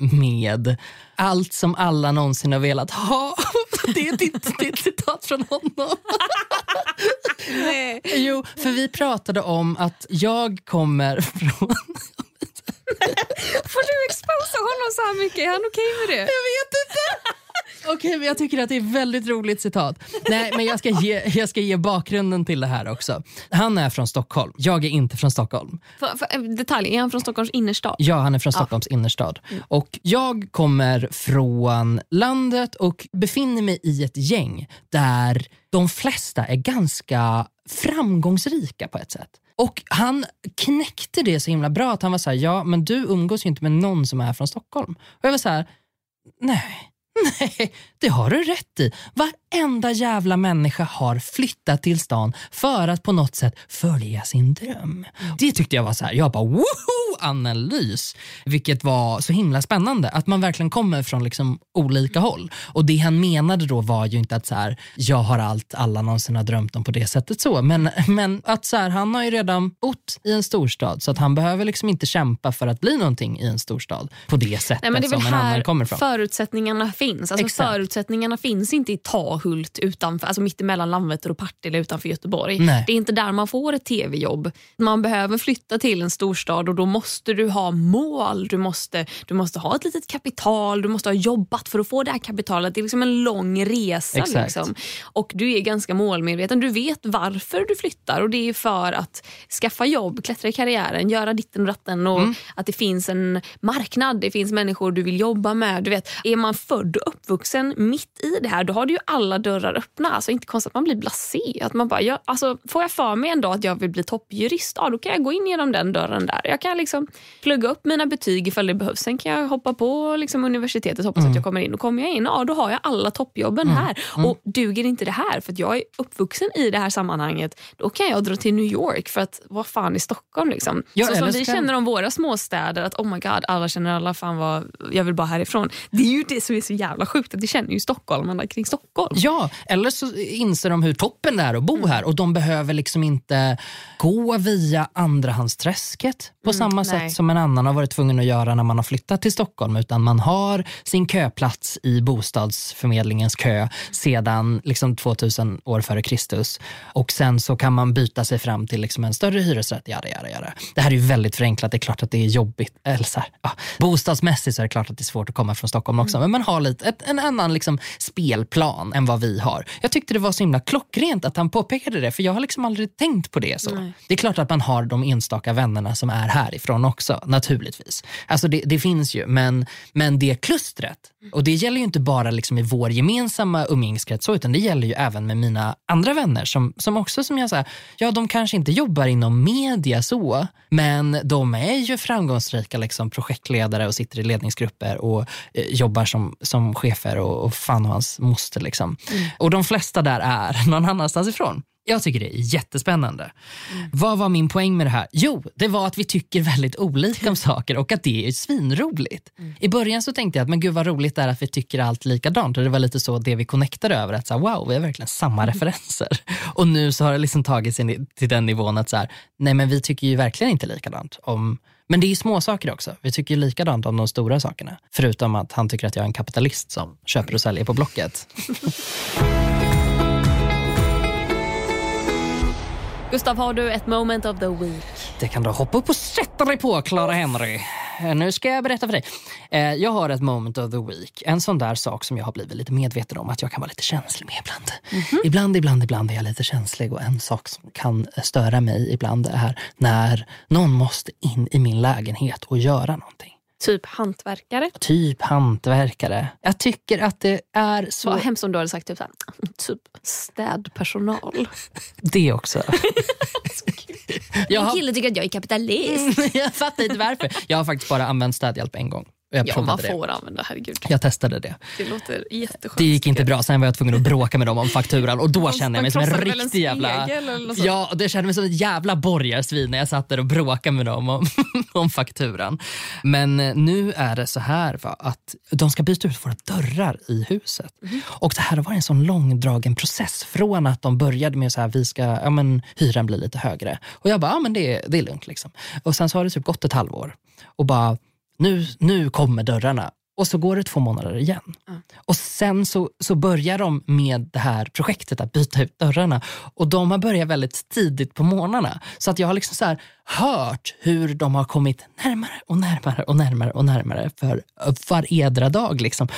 Speaker 1: med allt som alla någonsin har velat ha. (laughs) Det är ditt, ditt citat från honom. (laughs)
Speaker 2: Nej.
Speaker 1: Jo, för vi pratade om att jag kommer från... (laughs)
Speaker 2: Får du exposa honom så här mycket? Är han okej med det?
Speaker 1: Jag vet Okej, men jag tycker att det är ett väldigt roligt citat. Nej, men jag ska, ge, jag ska ge bakgrunden till det här också. Han är från Stockholm. Jag är inte från Stockholm.
Speaker 2: För, för, eh, detalj, är han från Stockholms innerstad?
Speaker 1: Ja, han är från Stockholms innerstad. Och jag kommer från landet och befinner mig i ett gäng där de flesta är ganska framgångsrika på ett sätt. Och han knäckte det så himla bra att han var så här, ja men du umgås ju inte med någon som är från Stockholm. Och jag var så här, nej. (laughs) Nej, det har du rätt i. Varenda jävla människa har flyttat till stan för att på något sätt följa sin dröm. Det tyckte jag var så här, jag bara woho analys. Vilket var så himla spännande. Att man verkligen kommer från liksom olika håll. Och det han menade då var ju inte att så här, jag har allt alla någonsin har drömt om på det sättet så. Men, men att så här, han har ju redan bott i en storstad så att han behöver liksom inte kämpa för att bli någonting i en storstad på det sättet
Speaker 2: Nej, det
Speaker 1: som en annan kommer från.
Speaker 2: förutsättningarna finns. Alltså
Speaker 1: Exakt.
Speaker 2: förutsättningarna finns inte i Tahult utanför, alltså mitt emellan Landvetter och Partille utanför Göteborg.
Speaker 1: Nej.
Speaker 2: Det är inte där man får ett tv-jobb. Man behöver flytta till en storstad och då måste du ha mål. Du måste, du måste ha ett litet kapital, du måste ha jobbat för att få det här kapitalet. Det är liksom en lång resa. Liksom. Och du är ganska målmedveten. Du vet varför du flyttar och det är för att skaffa jobb, klättra i karriären, göra ditten och datten och
Speaker 1: Mm.
Speaker 2: att det finns en marknad, det finns människor du vill jobba med. Du vet, är man född och uppvuxen mitt i det här då har du ju alla dörrar öppna. Alltså inte konstigt att man blir blasé. Att man bara, ja, alltså, får jag för mig en dag att jag vill bli toppjurist, ja, då kan jag gå in genom den dörren där. Jag kan liksom plugga upp mina betyg ifall det behövs. Sen kan jag hoppa på liksom, universitetet hoppas
Speaker 1: Mm.
Speaker 2: att jag kommer in. Och kommer jag in, ja, då har jag alla toppjobben här. Och duger inte det här för att jag är uppvuxen i det här sammanhanget, då kan jag dra till New York för att vad fan i Stockholm liksom.
Speaker 1: Ja,
Speaker 2: så som vi känner om våra småstäder, att oh my god, alla känner alla, fan vad, jag vill bara härifrån. Det är ju det som är så jävla sjukt, att det känner ju stockholmarna kring Stockholm.
Speaker 1: Ja, eller så inser de hur toppen det är att bo här och de behöver liksom inte gå via andrahandsträsket på samma
Speaker 2: nej.
Speaker 1: sätt som en annan har varit tvungen att göra när man har flyttat till Stockholm utan man har sin köplats i bostadsförmedlingens kö sedan liksom 2000 år före Kristus och sen så kan man byta sig fram till liksom en större hyresrätt. Jada, jada, jada. Det här är ju väldigt förenklat, det är klart att det är jobbigt. Eller så här, ja, bostadsmässigt så är det klart att det är svårt att komma från Stockholm också men man har lite, ett, en annan liksom spelplan än vad vi har. Jag tyckte det var så himla klockrent att han påpekade det för jag har liksom aldrig tänkt på det så.
Speaker 2: Nej.
Speaker 1: Det är klart att man har de enstaka vännerna som är härifrån också, naturligtvis. Alltså det, det finns ju, men, men det klustret, och det gäller ju inte bara liksom i vår gemensamma umgängeskrets så, utan det gäller ju även med mina andra vänner som, som också som jag säger, ja de kanske inte jobbar inom media så, men de är ju framgångsrika liksom, projektledare och sitter i ledningsgrupper och eh, jobbar som, som chefer och, och fan och hans moster. Liksom. Och de flesta där är (laughs) någon annanstans ifrån. Jag tycker det är jättespännande. Vad var min poäng med det här? Jo, det var att vi tycker väldigt olika om (laughs) saker och att det är svinroligt. I början så tänkte jag att men gud vad roligt det är att vi tycker allt likadant och det var lite så det vi connectade över. Att så här, wow, vi har verkligen samma referenser. (laughs) Och nu så har det liksom tagit sig till den nivån att så här, nej men vi tycker ju verkligen inte likadant om men det är små saker också. Vi tycker ju likadant om de stora sakerna. Förutom att han tycker att jag är en kapitalist som köper och säljer på Blocket. (laughs)
Speaker 2: Gustav, har du ett moment of the week?
Speaker 1: Det kan du hoppa upp och sätta dig på, Clara Henry. Eh, Nu ska jag berätta för dig. Eh, Jag har ett moment of the week. En sån där sak som jag har blivit lite medveten om att jag kan vara lite känslig med ibland. Ibland, ibland, ibland är jag lite känslig och en sak som kan störa mig ibland är när någon måste in i min lägenhet och göra någonting.
Speaker 2: Typ hantverkare?
Speaker 1: Typ hantverkare. Jag tycker att det är så...
Speaker 2: Vad hemskt om du hade sagt typ, så här, typ städpersonal.
Speaker 1: Det också. jag,
Speaker 2: Min
Speaker 1: har,
Speaker 2: kille tycker att jag är kapitalist.
Speaker 1: jag fattar inte varför. Jag har faktiskt bara använt städhjälp en gång. Jag
Speaker 2: Ja, man
Speaker 1: provade det.
Speaker 2: får använda, herregud.
Speaker 1: Jag testade det.
Speaker 2: Det låter jätteskönt.
Speaker 1: Det gick inte bra, sen var jag tvungen att bråka med dem om fakturan och då
Speaker 2: De-
Speaker 1: kände jag mig som en riktig jävla... Ja, det kände mig som ett jävla borgarsvin när jag satt där och bråkade med dem om, (laughs) om fakturan. Men eh, nu är det så här va, att de ska byta ut våra dörrar i huset.
Speaker 2: Mhm.
Speaker 1: Och det här har varit en sån långdragen process från att de började med så här, vi ska, ja men hyran blir lite högre. Och jag bara, ja men det, det är lugnt liksom. Och sen så har det typ gått ett halvår och bara, nu, nu kommer dörrarna. Och så går det två månader igen. Och sen så, så börjar de med det här projektet att byta ut dörrarna. Och de har börjat väldigt tidigt på morgnarna. Så att jag har liksom så hört hur de har kommit närmare och närmare och närmare och närmare för var edra dag. Liksom.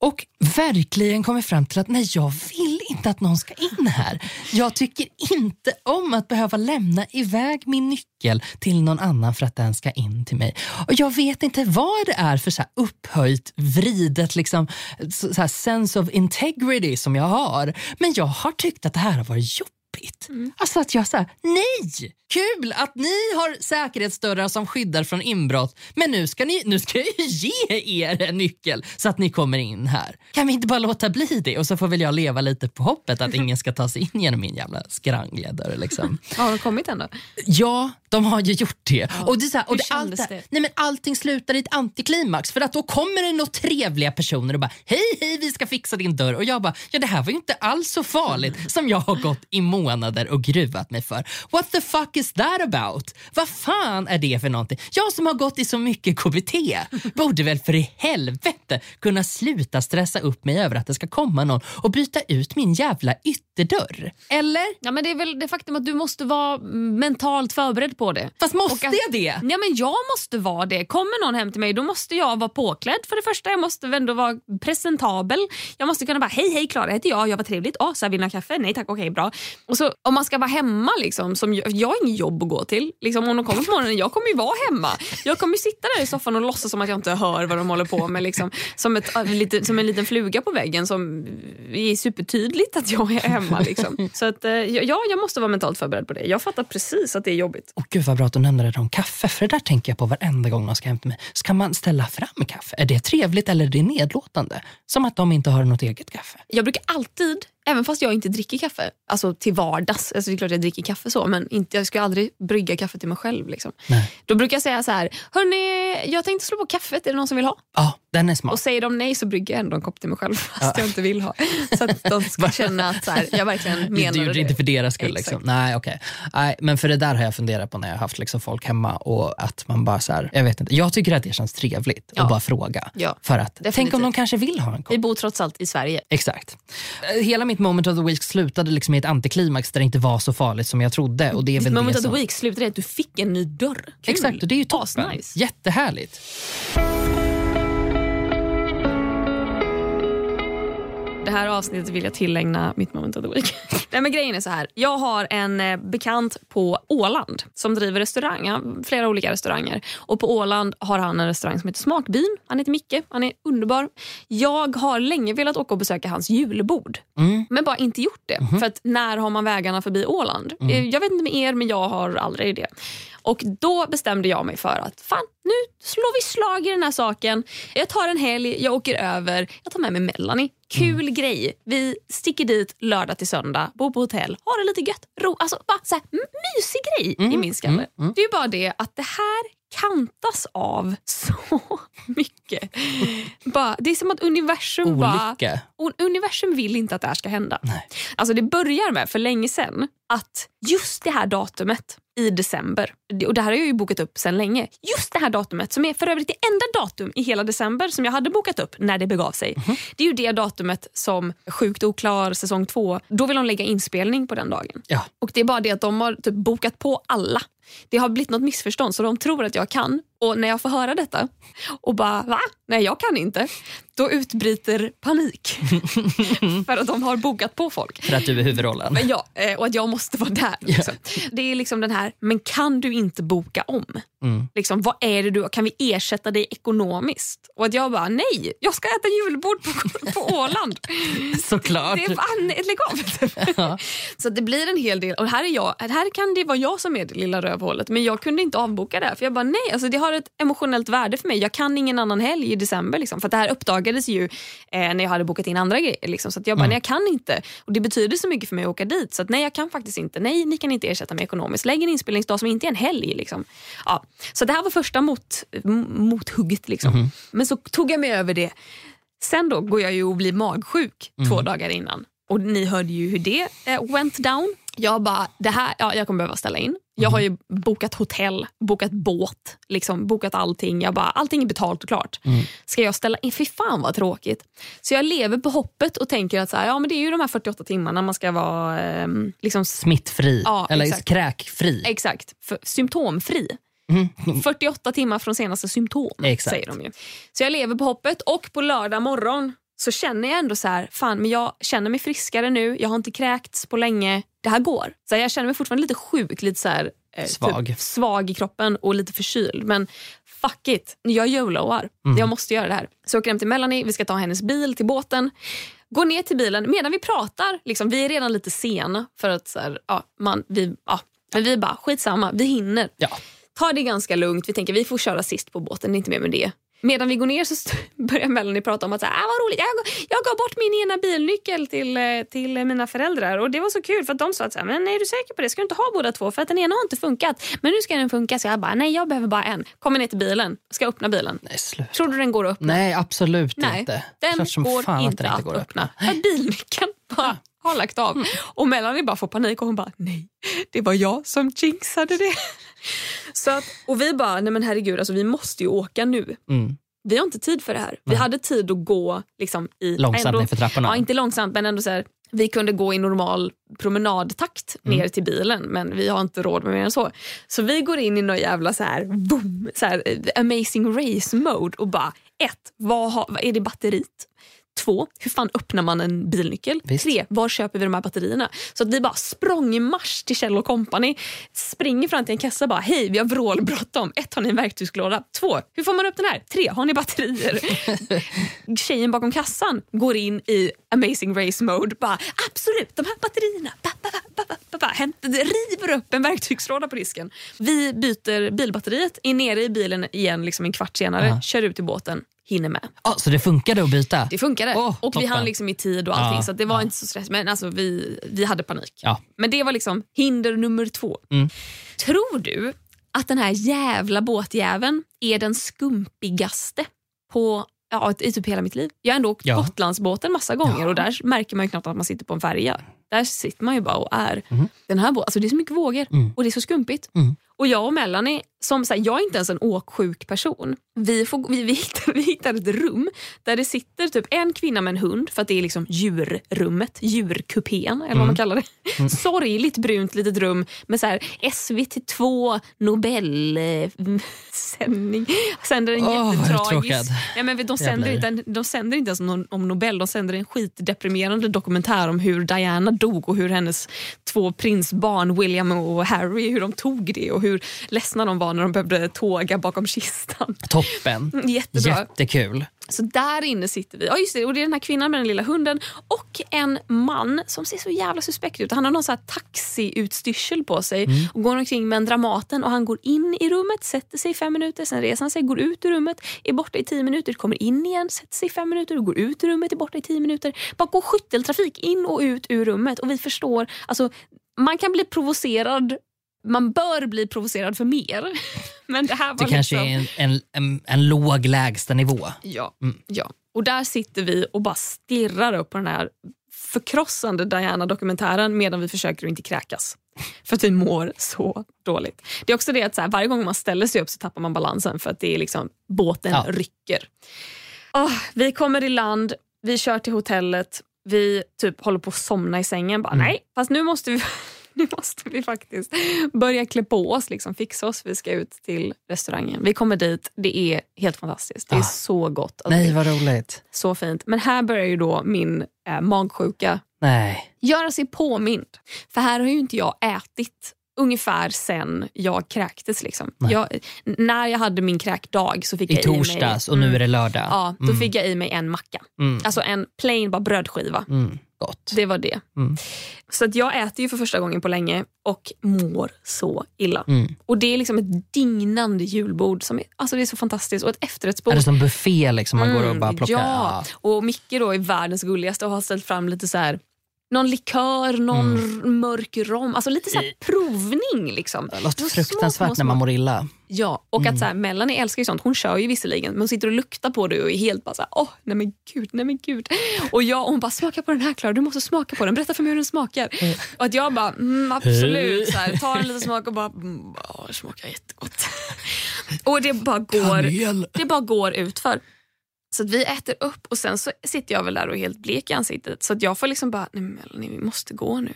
Speaker 1: Och verkligen kommit fram till att nej, jag vill inte att någon ska in här. Jag tycker inte om att behöva lämna iväg min nyckel till någon annan för att den ska in till mig. Och Jag vet inte vad det är för så här upphöjt, vridet liksom, så så här sense of integrity som jag har. Men jag har tyckt att det här har varit jobbigt. Alltså att jag säger nej! Kul att ni har säkerhetsdörrar som skyddar från inbrott men nu ska, ni, nu ska jag ju ge er en nyckel så att ni kommer in här. Kan vi inte bara låta bli det och så får väl jag leva lite på hoppet att ingen ska ta sig in genom min jävla skrangliga dörr. Liksom. (laughs)
Speaker 2: Har de kommit än då?
Speaker 1: Ja, de har ju gjort det. Och det är så här, och det, allt det,
Speaker 2: det?
Speaker 1: nej men allting slutar i ett antiklimax för att då kommer det några trevliga personer och bara hej hej vi ska fixa din dörr och jag bara ja det här var ju inte alls så farligt som jag har gått i månader och gruvat mig för. What the fuck is that about? Vad fan är det för någonting? Jag som har gått i så mycket KBT borde väl för i helvete kunna sluta stressa upp mig över att det ska komma någon och byta ut min jävla ytterdörr. Eller?
Speaker 2: Ja, men det är väl det faktum att du måste vara mentalt förberedd på det.
Speaker 1: Fast måste
Speaker 2: att-
Speaker 1: jag det?
Speaker 2: Ja, men jag måste vara det. Kommer någon hem till mig då måste jag vara påklädd för det första. Jag måste ändå vara presentabel. Jag måste kunna bara hej hej Klara heter jag, jag var trevligt. Ah, så här, vill ni ha kaffe? Nej tack, okej bra. Och så, om man ska vara hemma, liksom, som jag, jag har inget jobb att gå till. Liksom, om de kommer på morgonen, jag kommer ju vara hemma. Jag kommer sitta där i soffan och låtsas som att jag inte hör vad de håller på med. Liksom, som, ett, äh, lite, som en liten fluga på väggen som är supertydligt att jag är hemma. Liksom. Så att, eh, ja, jag måste vara mentalt förberedd på det. Jag fattar precis att det är jobbigt.
Speaker 1: Och gud vad bra att du nämnde det om kaffe, för det där tänker jag på varenda gång de ska till mig. Ska man ställa fram kaffe? Är det trevligt eller är det nedlåtande? Som att de inte har något eget kaffe.
Speaker 2: Jag brukar alltid, även fast jag inte dricker kaffe, alltså till vardags, alltså det är klart jag dricker kaffe så, men inte, jag ska aldrig brygga kaffe till mig själv. Liksom.
Speaker 1: Nej.
Speaker 2: Då brukar jag säga så här, hörni, jag tänkte slå på kaffet, är det någon som vill ha?
Speaker 1: Ja, den är smart.
Speaker 2: Och säger de nej så brygger jag ändå en kopp till mig själv (laughs) fast jag inte vill ha. Så att de ska (laughs) känna att så här, jag verkligen
Speaker 1: Du
Speaker 2: menar
Speaker 1: gjorde det inte för deras skull. Liksom. Nej, okej. Nej, men för det där har jag funderat på när jag har haft liksom, folk hemma och att man bara så här, jag vet inte. Jag tycker att det känns trevligt
Speaker 2: Ja.
Speaker 1: att bara fråga.
Speaker 2: Ja,
Speaker 1: för att, tänk om de kanske vill ha en kopp.
Speaker 2: Vi bor trots allt i Sverige.
Speaker 1: Exakt. Eh, Hela mitt moment of the week slutade liksom i ett antiklimax där det inte var så farligt som jag trodde. Och det är väl
Speaker 2: Moment
Speaker 1: det
Speaker 2: of the
Speaker 1: som...
Speaker 2: week slutade i att du fick en ny dörr. Kul.
Speaker 1: Exakt, och det är ju toppen.
Speaker 2: Asnice.
Speaker 1: Jättehärligt.
Speaker 2: Det här avsnittet vill jag tillägna mitt moment of the week. (laughs) Nej, men grejen är så här. Jag har en eh, bekant på Åland som driver restaurang. Flera olika restauranger. Och På Åland har han en restaurang som heter Smakbyn. Han heter Micke. Han är underbar. Jag har länge velat åka och besöka hans julbord.
Speaker 1: Mm.
Speaker 2: Men bara inte gjort det. För att när har man vägarna förbi Åland? Eh, Jag vet inte med er, men jag har aldrig det. Och Då bestämde jag mig för att fan, nu slår vi slag i den här saken. Jag tar en helg, jag åker över, jag tar med mig Melanie. Kul grej. Vi sticker dit lördag till söndag, bor på hotell, har det lite gött. Ro, alltså bara så här, mysig grej i min skalle. Det är bara det att det här kantas av (laughs) så mycket. Bara, det är som att universum bara...
Speaker 1: Olycka.
Speaker 2: Och universum vill inte att det här ska hända.
Speaker 1: Nej.
Speaker 2: Alltså det börjar med, för länge sedan, att just det här datumet i december, och det här har jag ju bokat upp sedan länge, just det här datumet som är för övrigt det enda datum i hela december som jag hade bokat upp när det begav sig. Det är ju det datumet som Sjukt oklar säsong två, då vill de lägga inspelning på den dagen.
Speaker 1: Ja.
Speaker 2: Och det är bara det att de har typ bokat på alla. Det har blivit något missförstånd så de tror att jag kan. Och när jag får höra detta och bara va? Nej jag kan inte. Då utbryter panik. (laughs) För att de har bokat på folk.
Speaker 1: För att du är huvudrollen.
Speaker 2: Men ja, eh, och att jag måste vara där. Liksom. Det är liksom den här, men kan du inte boka om?
Speaker 1: Mm.
Speaker 2: Liksom, vad är det du, kan vi ersätta dig ekonomiskt? Och att jag bara, nej, jag ska äta julbord på, på Åland. (laughs)
Speaker 1: Såklart.
Speaker 2: Det är fan, lägg (laughs) av. Så det blir en hel del. Och här, är jag, här kan det vara jag som är det lilla rövhålet. Men jag kunde inte avboka det. här, För jag bara, nej, alltså det har har ett emotionellt värde för mig. Jag kan ingen annan helg i december. Liksom, för det här uppdagades ju eh, när jag hade bokat in andra grejer. Liksom, så att jag bara,
Speaker 1: Mm.
Speaker 2: nej jag kan inte. Och Det betyder så mycket för mig att åka dit. Så att, nej jag kan faktiskt inte. Nej ni kan inte ersätta mig ekonomiskt. Lägg en inspelningsdag som inte är en helg. Liksom. Ja. Så det här var första mot, m- mothugget. Liksom.
Speaker 1: Mhm.
Speaker 2: Men så tog jag mig över det. Sen då går jag ju och blir magsjuk
Speaker 1: Mm.
Speaker 2: två dagar innan. Och ni hörde ju hur det eh, went down. Jag bara, det här, ja, jag kommer behöva ställa in. Jag har ju bokat hotell, bokat båt, liksom, bokat allting. Jag bara, allting är betalt och klart. Ska jag ställa in? Fy fan vad tråkigt. Så jag lever på hoppet och tänker att så här, ja, men det är ju de här 48 timmarna man ska vara ehm, liksom,
Speaker 1: Smittfri,
Speaker 2: Ja,
Speaker 1: eller
Speaker 2: exakt.
Speaker 1: kräkfri.
Speaker 2: Exakt, för, symptomfri. (laughs) 48 timmar från senaste symptom,
Speaker 1: Exakt.
Speaker 2: säger de ju. Så jag lever på hoppet och på lördag morgon så känner jag ändå så här, fan men jag känner mig friskare nu, jag har inte kräkts på länge, det här går. Så jag känner mig fortfarande lite sjuk, lite så här, eh,
Speaker 1: Svag.
Speaker 2: Typ, svag i kroppen och lite förkyld. Men fuck it, jag YOLOar. Jag måste göra det här. Så jag åker hem till Melanie, vi ska ta hennes bil till båten. Går ner till bilen medan vi pratar. Liksom, vi är redan lite sena för att så här, ja, man, vi, ja, men vi bara skitsamma, vi hinner.
Speaker 1: Ja.
Speaker 2: Ta det ganska lugnt. Vi tänker vi får köra sist på båten, det är inte mer med det. Medan vi går ner så (laughs) börjar Melanie prata om att så här, ah, vad roligt. Jag, jag gav bort min ena bilnyckel till, eh, till mina föräldrar och det var så kul för att de sa att så här, men är du säker på det? Ska du inte ha båda två? För att den ena har inte funkat. Men nu ska den funka. Så jag bara, nej jag behöver bara en. Kommer ner till bilen, ska öppna bilen.
Speaker 1: Nej, sluta.
Speaker 2: Tror du den går att öppna?
Speaker 1: Nej, absolut
Speaker 2: Nej,
Speaker 1: inte.
Speaker 2: den går inte
Speaker 1: att
Speaker 2: att
Speaker 1: den inte
Speaker 2: öppna. Att bilnyckeln (laughs) bara har lagt av. Och Melanie bara får panik och hon bara nej, det var jag som jinxade det. Så att, och vi bara, nej men herregud, alltså, vi måste ju åka nu.
Speaker 1: Mm.
Speaker 2: Vi har inte tid för det här. Vi hade tid att gå liksom, i...
Speaker 1: Långsamt
Speaker 2: ändå,
Speaker 1: nerför trapporna.
Speaker 2: Ja, inte långsamt men ändå så här, vi kunde gå i normal promenadtakt
Speaker 1: Mm.
Speaker 2: ner till bilen men vi har inte råd med mer än så. Så vi går in i någon jävla så här, boom, så här, eh, amazing race mode och bara ett, vad, har, vad är det batteriet? Två, hur fan öppnar man en bilnyckel?
Speaker 1: Visst.
Speaker 2: Tre, var köper vi de här batterierna? Så att vi bara sprang i marsch till Kjell Company, springer fram till en kassa och bara hej vi har vrålbråttom. Ett, har ni en verktygslåda? Två, hur får man upp den här? Tre, har ni batterier? (laughs) Tjejen bakom kassan går in i amazing race mode. Bara, Absolut, de här batterierna. Ba, ba, ba, ba, ba, ba. Hämtar, river upp en verktygslåda på disken. Vi byter bilbatteriet, är nere i bilen igen liksom en kvart senare,
Speaker 1: Ja.
Speaker 2: kör ut i båten, hinner med.
Speaker 1: Ja, så det funkade att byta?
Speaker 2: Det funkade.
Speaker 1: Åh,
Speaker 2: och vi
Speaker 1: toppen.
Speaker 2: hann liksom i tid och allting
Speaker 1: Ja,
Speaker 2: så det var
Speaker 1: ja.
Speaker 2: inte så stressigt. Men alltså, vi, vi hade panik. Men det var liksom hinder nummer två.
Speaker 1: Mm.
Speaker 2: Tror du att den här jävla båtjäveln är den skumpigaste på ja, i typ hela mitt liv? Jag har ändå åkt
Speaker 1: Ja.
Speaker 2: Gotlandsbåten massa gånger
Speaker 1: Ja.
Speaker 2: och där märker man ju knappt att man sitter på en färja. Där sitter man ju bara och är.
Speaker 1: Mhm.
Speaker 2: Den här alltså det är så mycket vågor
Speaker 1: Mm.
Speaker 2: och det är så skumpigt.
Speaker 1: Mm.
Speaker 2: Och jag och Melanie, som så här, jag är inte ens en åksjuk person. Vi, får, vi, vi, hittar, (laughs) vi hittar ett rum där det sitter typ en kvinna med en hund för att det är liksom djurrummet, djurkupén eller vad man kallar det. (laughs) Sorgligt brunt litet rum med så här SVT2 Nobelsändning. (laughs) Sänder en
Speaker 1: vad
Speaker 2: jättetragisk... Ja, men de, sänder inte, de sänder inte ens om, om Nobel, de sänder en skitdeprimerande dokumentär om hur Diana dog och hur hennes två prinsbarn William och Harry, hur de tog det och hur ledsna de var när de behövde tåga bakom kistan.
Speaker 1: Toppen. (laughs)
Speaker 2: Jättebra.
Speaker 1: Jättekul.
Speaker 2: Så där inne sitter vi. Ja, just det, och det är den här kvinnan med den lilla hunden och en man som ser så jävla suspekt ut. Han har någon så här taxiutstyrsel på sig och går omkring med en Dramaten och han går in i rummet, sätter sig i fem minuter, sen reser han sig, går ut ur rummet, är borta i tio minuter, kommer in igen, sätter sig i fem minuter, går ut ur rummet, är borta i tio minuter. Bara går skytteltrafik in och ut ur rummet och vi förstår, alltså man kan bli provocerad man bör bli provocerad för mer. (laughs) (laughs) Men det här var
Speaker 1: Det kanske
Speaker 2: liksom...
Speaker 1: är en, en, en, en låg lägstanivå.
Speaker 2: Ja,
Speaker 1: Mm.
Speaker 2: ja. Och där sitter vi och bara stirrar upp på den här förkrossande Diana-dokumentären medan vi försöker att inte kräkas. För att vi mår så dåligt. Det är också det att så här, varje gång man ställer sig upp så tappar man balansen för att det är liksom, båten
Speaker 1: Ja.
Speaker 2: rycker. Åh, vi kommer i land, vi kör till hotellet, vi typ håller på att somna i sängen. Bara, Nej, fast nu måste vi (laughs) nu måste vi faktiskt börja klä på oss, liksom, fixa oss. Vi ska ut till restaurangen. Vi kommer dit, det är helt fantastiskt. Det är
Speaker 1: Ah.
Speaker 2: så gott. Alltså,
Speaker 1: Nej, vad roligt.
Speaker 2: Så fint. Men här börjar ju då min eh, magsjuka
Speaker 1: Nej.
Speaker 2: göra sig påmind. För här har ju inte jag ätit ungefär sen jag kräktes. Liksom. Jag, när jag hade min kräkdag så fick
Speaker 1: I
Speaker 2: jag i mig...
Speaker 1: torsdags och nu är det lördag.
Speaker 2: Ja, då
Speaker 1: Mm.
Speaker 2: fick jag i mig en macka.
Speaker 1: Mm.
Speaker 2: Alltså en plain bara brödskiva.
Speaker 1: Mm. Gott.
Speaker 2: Det var det.
Speaker 1: Mm.
Speaker 2: Så att jag äter ju för första gången på länge och mår så illa.
Speaker 1: Mm.
Speaker 2: Och Det är liksom ett dignande julbord. Som är, alltså det är så fantastiskt. Och ett efterrättsbord.
Speaker 1: Är det som buffé liksom? Man går och bara plockar?
Speaker 2: Mm, Ja, och Micke då är världens gulligaste och har ställt fram lite så här någon likör, någon
Speaker 1: Mm.
Speaker 2: mörk rom. Alltså lite så provning. Liksom.
Speaker 1: Det låter fruktansvärt
Speaker 2: små, små,
Speaker 1: när man mår illa.
Speaker 2: Ja, och
Speaker 1: Mm.
Speaker 2: att så här, Melanie älskar ju sånt. Hon kör ju visserligen, men hon sitter och luktar på det och är helt bara så här, åh, nej men gud, nej men gud. Och jag och hon bara, smaka på den här Klara, du måste smaka på den, berätta för mig hur den smakar. Och att jag bara, mm, absolut, så här, tar en liten smak och bara, mm, åh, det smakar jättegott. (laughs) och det bara går,
Speaker 1: Kanel.
Speaker 2: det bara går utför. Så att vi äter upp och sen så sitter jag väl där och är helt blek i ansiktet. Så att jag får liksom bara, nej Melanie vi måste gå nu.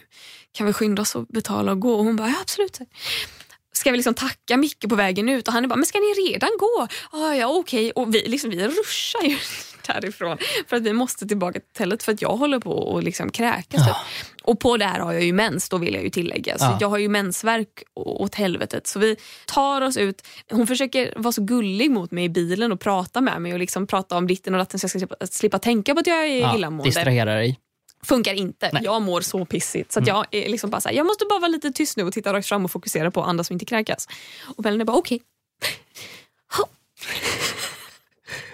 Speaker 2: Kan vi skynda oss och betala och gå? Och hon bara, ja absolut. Ska vi liksom tacka Micke på vägen ut? Och han är bara, men ska ni redan gå? Ah, ja okej. Och vi, liksom, vi ruschar ju därifrån för att vi måste tillbaka till hotellet för att jag håller på att liksom kräkas. Typ. Och på det här har jag ju mens då vill jag ju tillägga. Så
Speaker 1: Ja.
Speaker 2: jag har ju mensvärk åt helvetet. Så vi tar oss ut. Hon försöker vara så gullig mot mig i bilen och prata med mig och liksom prata om ditten och datten så jag ska slippa, slippa tänka på att jag är
Speaker 1: Ja,
Speaker 2: illamående.
Speaker 1: distrahera dig.
Speaker 2: Funkar inte.
Speaker 1: Nej.
Speaker 2: Jag mår så pissigt. Så att jag är liksom bara så här, jag måste bara vara lite tyst nu och titta rakt fram och fokusera på andra som inte kräkas. Och Melanie bara okej. (laughs) Ha.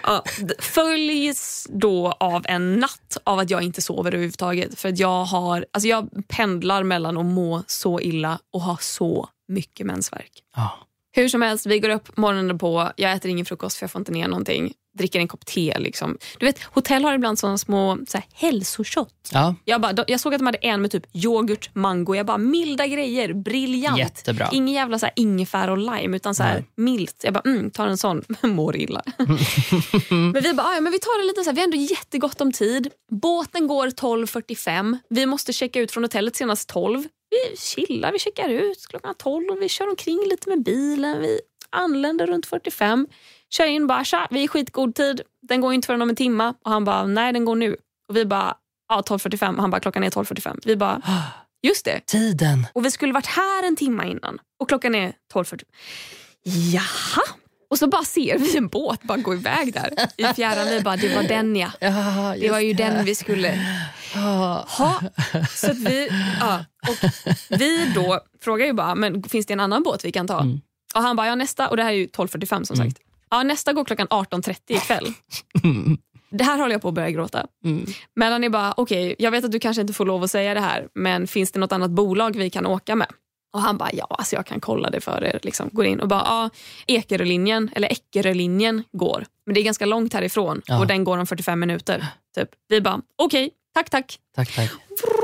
Speaker 2: Ja, följs då av en natt av att jag inte sover överhuvudtaget. För att jag, har, alltså jag pendlar mellan att må så illa och ha så mycket mensvärk.
Speaker 1: Ja.
Speaker 2: Hur som helst, vi går upp morgonen på. Jag äter ingen frukost för jag får inte ner någonting. Dricker en kopp te. Liksom. Du vet, hotell har ibland såna små så här, hälsoshot.
Speaker 1: Ja,
Speaker 2: Jag, bara, jag såg att de hade en med typ yoghurt, mango. Jag bara, milda grejer, briljant.
Speaker 1: Jättebra.
Speaker 2: Ingen jävla så här, ingefära och lime, utan så här,
Speaker 1: Nej.
Speaker 2: milt. Jag bara, mm, tar en sån, (laughs) mår illa. (laughs) men vi bara, "Ah, ja, men vi tar det lite så här, vi har ändå jättegott om tid. Båten går 12.45. Vi måste checka ut från hotellet senast 12. Vi chillar, vi checkar ut klockan 12. Vi kör omkring lite med bilen. Vi anländer runt 45. Kör in bara, tja, vi är i skitgod tid. Den går inte förrän om en timme. Och han bara, nej den går nu. Och vi bara, ja 12.45. Och han bara, klockan är 12.45. Vi bara, (gasps) just det.
Speaker 1: tiden.
Speaker 2: Och vi skulle varit här en timme innan. Och klockan är 12.40. Jaha? Och så bara ser vi en båt bara gå iväg där i fjärran. Vi bara, det var den ja. (laughs)
Speaker 1: Ja,
Speaker 2: Det var ju den vi skulle...
Speaker 1: Ja.
Speaker 2: Ha. Så vi, ja, och vi då frågar ju bara, men finns det en annan båt vi kan ta?
Speaker 1: Mm.
Speaker 2: Och han bara, ja nästa, och det här är ju 12.45 som sagt. Ja, nästa går klockan 18.30 ikväll. Det här håller jag på att börja gråta.
Speaker 1: Mm.
Speaker 2: Melanie bara, okej, jag vet att du kanske inte får lov att säga det här, men finns det något annat bolag vi kan åka med? Och han bara, ja, alltså jag kan kolla det för er. Liksom, går in och bara, ja, Ekerölinjen, eller Eckerölinjen går. Men det är ganska långt härifrån
Speaker 1: Ja.
Speaker 2: och den går om 45 minuter. Typ. Vi bara, okej, tack, tack.
Speaker 1: Tack, tack.
Speaker 2: Vroom,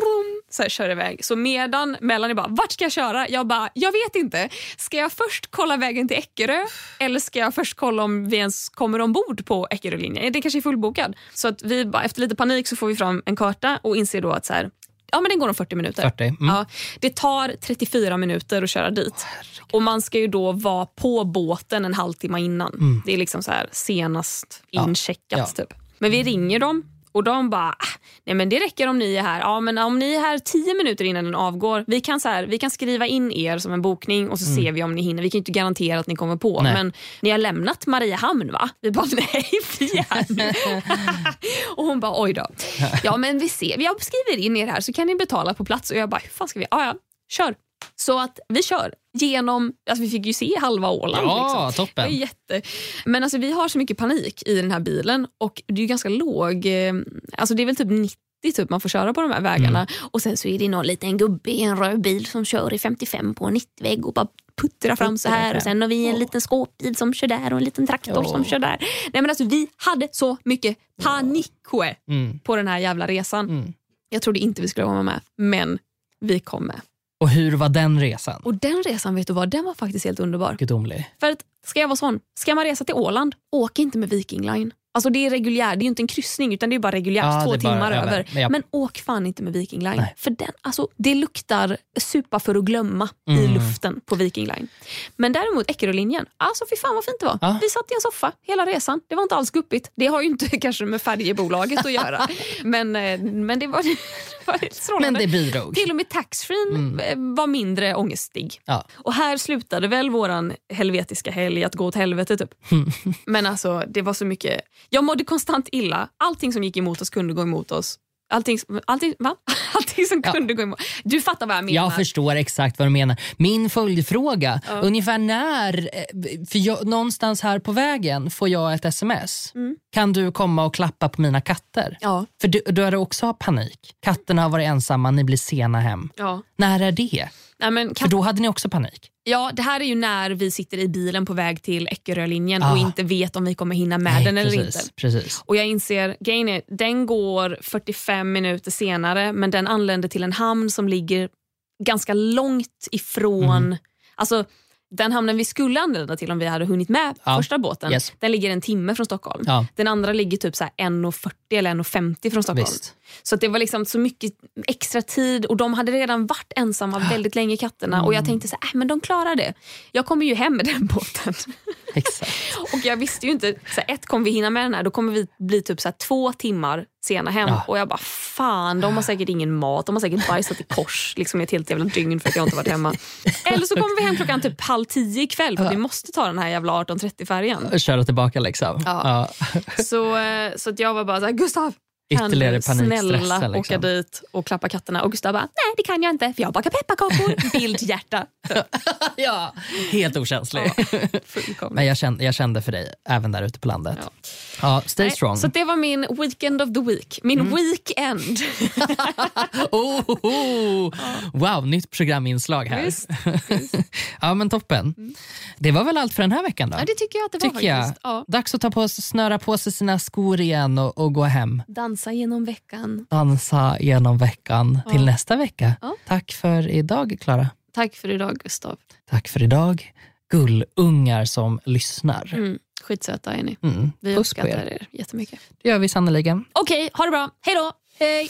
Speaker 2: så här, kör iväg. Så medan Melanie bara, vart ska jag köra? Jag bara, jag vet inte. Ska jag först kolla vägen till Eckerö eller ska jag först kolla om vi ens kommer ombord på Eckerölinjen? Det kanske är fullbokad. Så att vi bara, efter lite panik så får vi fram en karta och inser då att så här, ja, men den går om 40 minuter.
Speaker 1: 40. Mm.
Speaker 2: Ja, det tar 34 minuter att köra dit. Och Man ska ju då vara på båten en halvtimme innan. Det är liksom så här senast
Speaker 1: Ja.
Speaker 2: incheckat.
Speaker 1: Ja.
Speaker 2: Typ. Men vi ringer dem och de bara, "Ah, nej men det räcker om ni är här. Ja, men om ni är här 10 minuter innan den avgår, vi kan, så här, vi kan skriva in er som en bokning och så ser vi om ni hinner. Vi kan inte garantera att ni kommer på.
Speaker 1: Nej.
Speaker 2: Men ni har lämnat Mariehamn va? Vi bara, (laughs) nej vi är här (laughs) och hon bara, oj då. Ja men vi ser, jag skriver in er här så kan ni betala på plats. Och jag bara, hur fan ska vi? Ja, ja, kör. Så att vi kör genom, alltså vi fick ju se halva Åland.
Speaker 1: Ja,
Speaker 2: liksom. Det
Speaker 1: toppen.
Speaker 2: är jätte... Men alltså, vi har så mycket panik i den här bilen och det är ganska låg, eh, alltså det är väl typ 90 typ man får köra på de här vägarna.
Speaker 1: Mm.
Speaker 2: Och sen så är det någon liten gubbe i en röd bil som kör i 55 på en 90-vägg och bara puttrar fram så här. Och sen har vi en liten skåpbil som kör där och en liten traktor
Speaker 1: Ja.
Speaker 2: som kör där. Nej men alltså vi hade så mycket panik
Speaker 1: Mm.
Speaker 2: på den här jävla resan.
Speaker 1: Mm.
Speaker 2: Jag trodde inte vi skulle vara med, men vi kom med.
Speaker 1: Och hur var den resan?
Speaker 2: Och den resan, vet du vad, den var faktiskt helt underbar.
Speaker 1: Gudomlig.
Speaker 2: För att, ska jag vara sån, ska man resa till Åland, åk inte med Viking Line. Alltså det är reguljär, det är ju inte en kryssning utan det är bara reguljärt,
Speaker 1: Ja,
Speaker 2: två
Speaker 1: är bara
Speaker 2: timmar
Speaker 1: över. Men
Speaker 2: Men,
Speaker 1: jag-
Speaker 2: åk fan inte med Viking Line.
Speaker 1: Nej.
Speaker 2: För den, alltså, det luktar supa för att glömma i
Speaker 1: Mm.
Speaker 2: luften på Viking Line. Men däremot Eckerölinjen, alltså fy fan vad fint det var.
Speaker 1: Ja.
Speaker 2: Vi satt i en soffa hela resan. Det var inte alls guppigt. Det har ju inte (laughs) kanske med färjebolaget att göra. (laughs) Men, eh, men det var, (laughs) det var strålande.
Speaker 1: Men det bidrog.
Speaker 2: Till och med taxfree eh, var mindre ångestig.
Speaker 1: Ja.
Speaker 2: Och här slutade väl våran helvetiska helg att gå åt helvete. Typ. Men alltså det var så mycket. Jag mådde konstant illa. Allting som gick emot oss kunde gå emot oss. Allting, allting, va? (laughs) allting som
Speaker 1: Ja.
Speaker 2: kunde gå emot. Du fattar vad jag menar.
Speaker 1: Jag förstår exakt vad du menar. Min följdfråga,
Speaker 2: Ja.
Speaker 1: ungefär när, eh, för jag, någonstans här på vägen får jag ett sms.
Speaker 2: Mm.
Speaker 1: Kan du komma och klappa på mina katter?
Speaker 2: Ja,
Speaker 1: För du, du har också panik. Katterna har varit ensamma, ni blir sena hem.
Speaker 2: ja.
Speaker 1: När är det?
Speaker 2: Nej, men
Speaker 1: För
Speaker 2: katt,
Speaker 1: då hade ni också panik.
Speaker 2: Ja, det här är ju när vi sitter i bilen på väg till Eckerölinjen
Speaker 1: Ah.
Speaker 2: och inte vet om vi kommer hinna med
Speaker 1: Nej,
Speaker 2: den eller
Speaker 1: precis,
Speaker 2: inte.
Speaker 1: Precis.
Speaker 2: Och jag inser, grejen är, den går 45 minuter senare men den anländer till en hamn som ligger ganska långt ifrån...
Speaker 1: Mhm.
Speaker 2: Alltså, den hamnen vi skulle anlända till om vi hade hunnit med
Speaker 1: Ja.
Speaker 2: första båten,
Speaker 1: Yes.
Speaker 2: den ligger en timme från Stockholm.
Speaker 1: Ja,
Speaker 2: Den andra ligger typ så här 1.40 eller 1.50 från Stockholm.
Speaker 1: visst.
Speaker 2: Så att det var liksom så mycket extra tid och de hade redan varit ensamma väldigt länge katterna och
Speaker 1: Mm.
Speaker 2: jag tänkte så här, äh, men de klarar det. Jag kommer ju hem med den (laughs) båten. (laughs)
Speaker 1: Exakt.
Speaker 2: Och jag visste ju inte, så här, ett kommer vi hinna med den här, då kommer vi bli typ så här, två timmar sena hem.
Speaker 1: Ja.
Speaker 2: Och jag bara fan, de har säkert ingen mat, de har säkert bajsat i kors (laughs) liksom ett helt jävla dygn för att jag inte varit hemma. Eller så kommer vi hem klockan typ halv tio ikväll för att vi måste ta den här jävla 18.30 färjan.
Speaker 1: Köra tillbaka liksom.
Speaker 2: Ja. Så, eh, så att jag var bara så här, Gustav, kan
Speaker 1: Ytterligare
Speaker 2: du snälla
Speaker 1: panikstressa.
Speaker 2: åka
Speaker 1: Liksom.
Speaker 2: dit och klappa katterna? Och Gustav bara, nej det kan jag inte för jag bakar pepparkakor. (laughs) Bildhjärta. (laughs)
Speaker 1: ja, helt okänslig.
Speaker 2: Fullkomligt.
Speaker 1: Men jag kände, jag kände för dig, även där ute på landet.
Speaker 2: Ja.
Speaker 1: Ja, stay
Speaker 2: Nej,
Speaker 1: strong.
Speaker 2: Så det var min weekend of the week. Min
Speaker 1: Mm.
Speaker 2: weekend.
Speaker 1: Oh, (laughs) oh, oh. Wow, nytt programinslag här.
Speaker 2: Visst,
Speaker 1: ja, men toppen. Det var väl allt för den här veckan då?
Speaker 2: Ja, det tycker jag att det var
Speaker 1: Tycker
Speaker 2: faktiskt. Ja.
Speaker 1: Dags att ta på, snöra på sig sina skor igen och, och gå hem.
Speaker 2: Dansa genom veckan.
Speaker 1: Dansa genom veckan till
Speaker 2: Ja.
Speaker 1: nästa vecka.
Speaker 2: Ja.
Speaker 1: Tack för idag, Klara.
Speaker 2: Tack för idag Gustav.
Speaker 1: Tack för idag, gullungar som lyssnar.
Speaker 2: Mm. Skitsöta är ni.
Speaker 1: Mm.
Speaker 2: Vi
Speaker 1: Puss
Speaker 2: uppskattar
Speaker 1: er.
Speaker 2: er jättemycket.
Speaker 1: Det gör vi sannoliken.
Speaker 2: Okej, ha det bra. Hej då. Hej.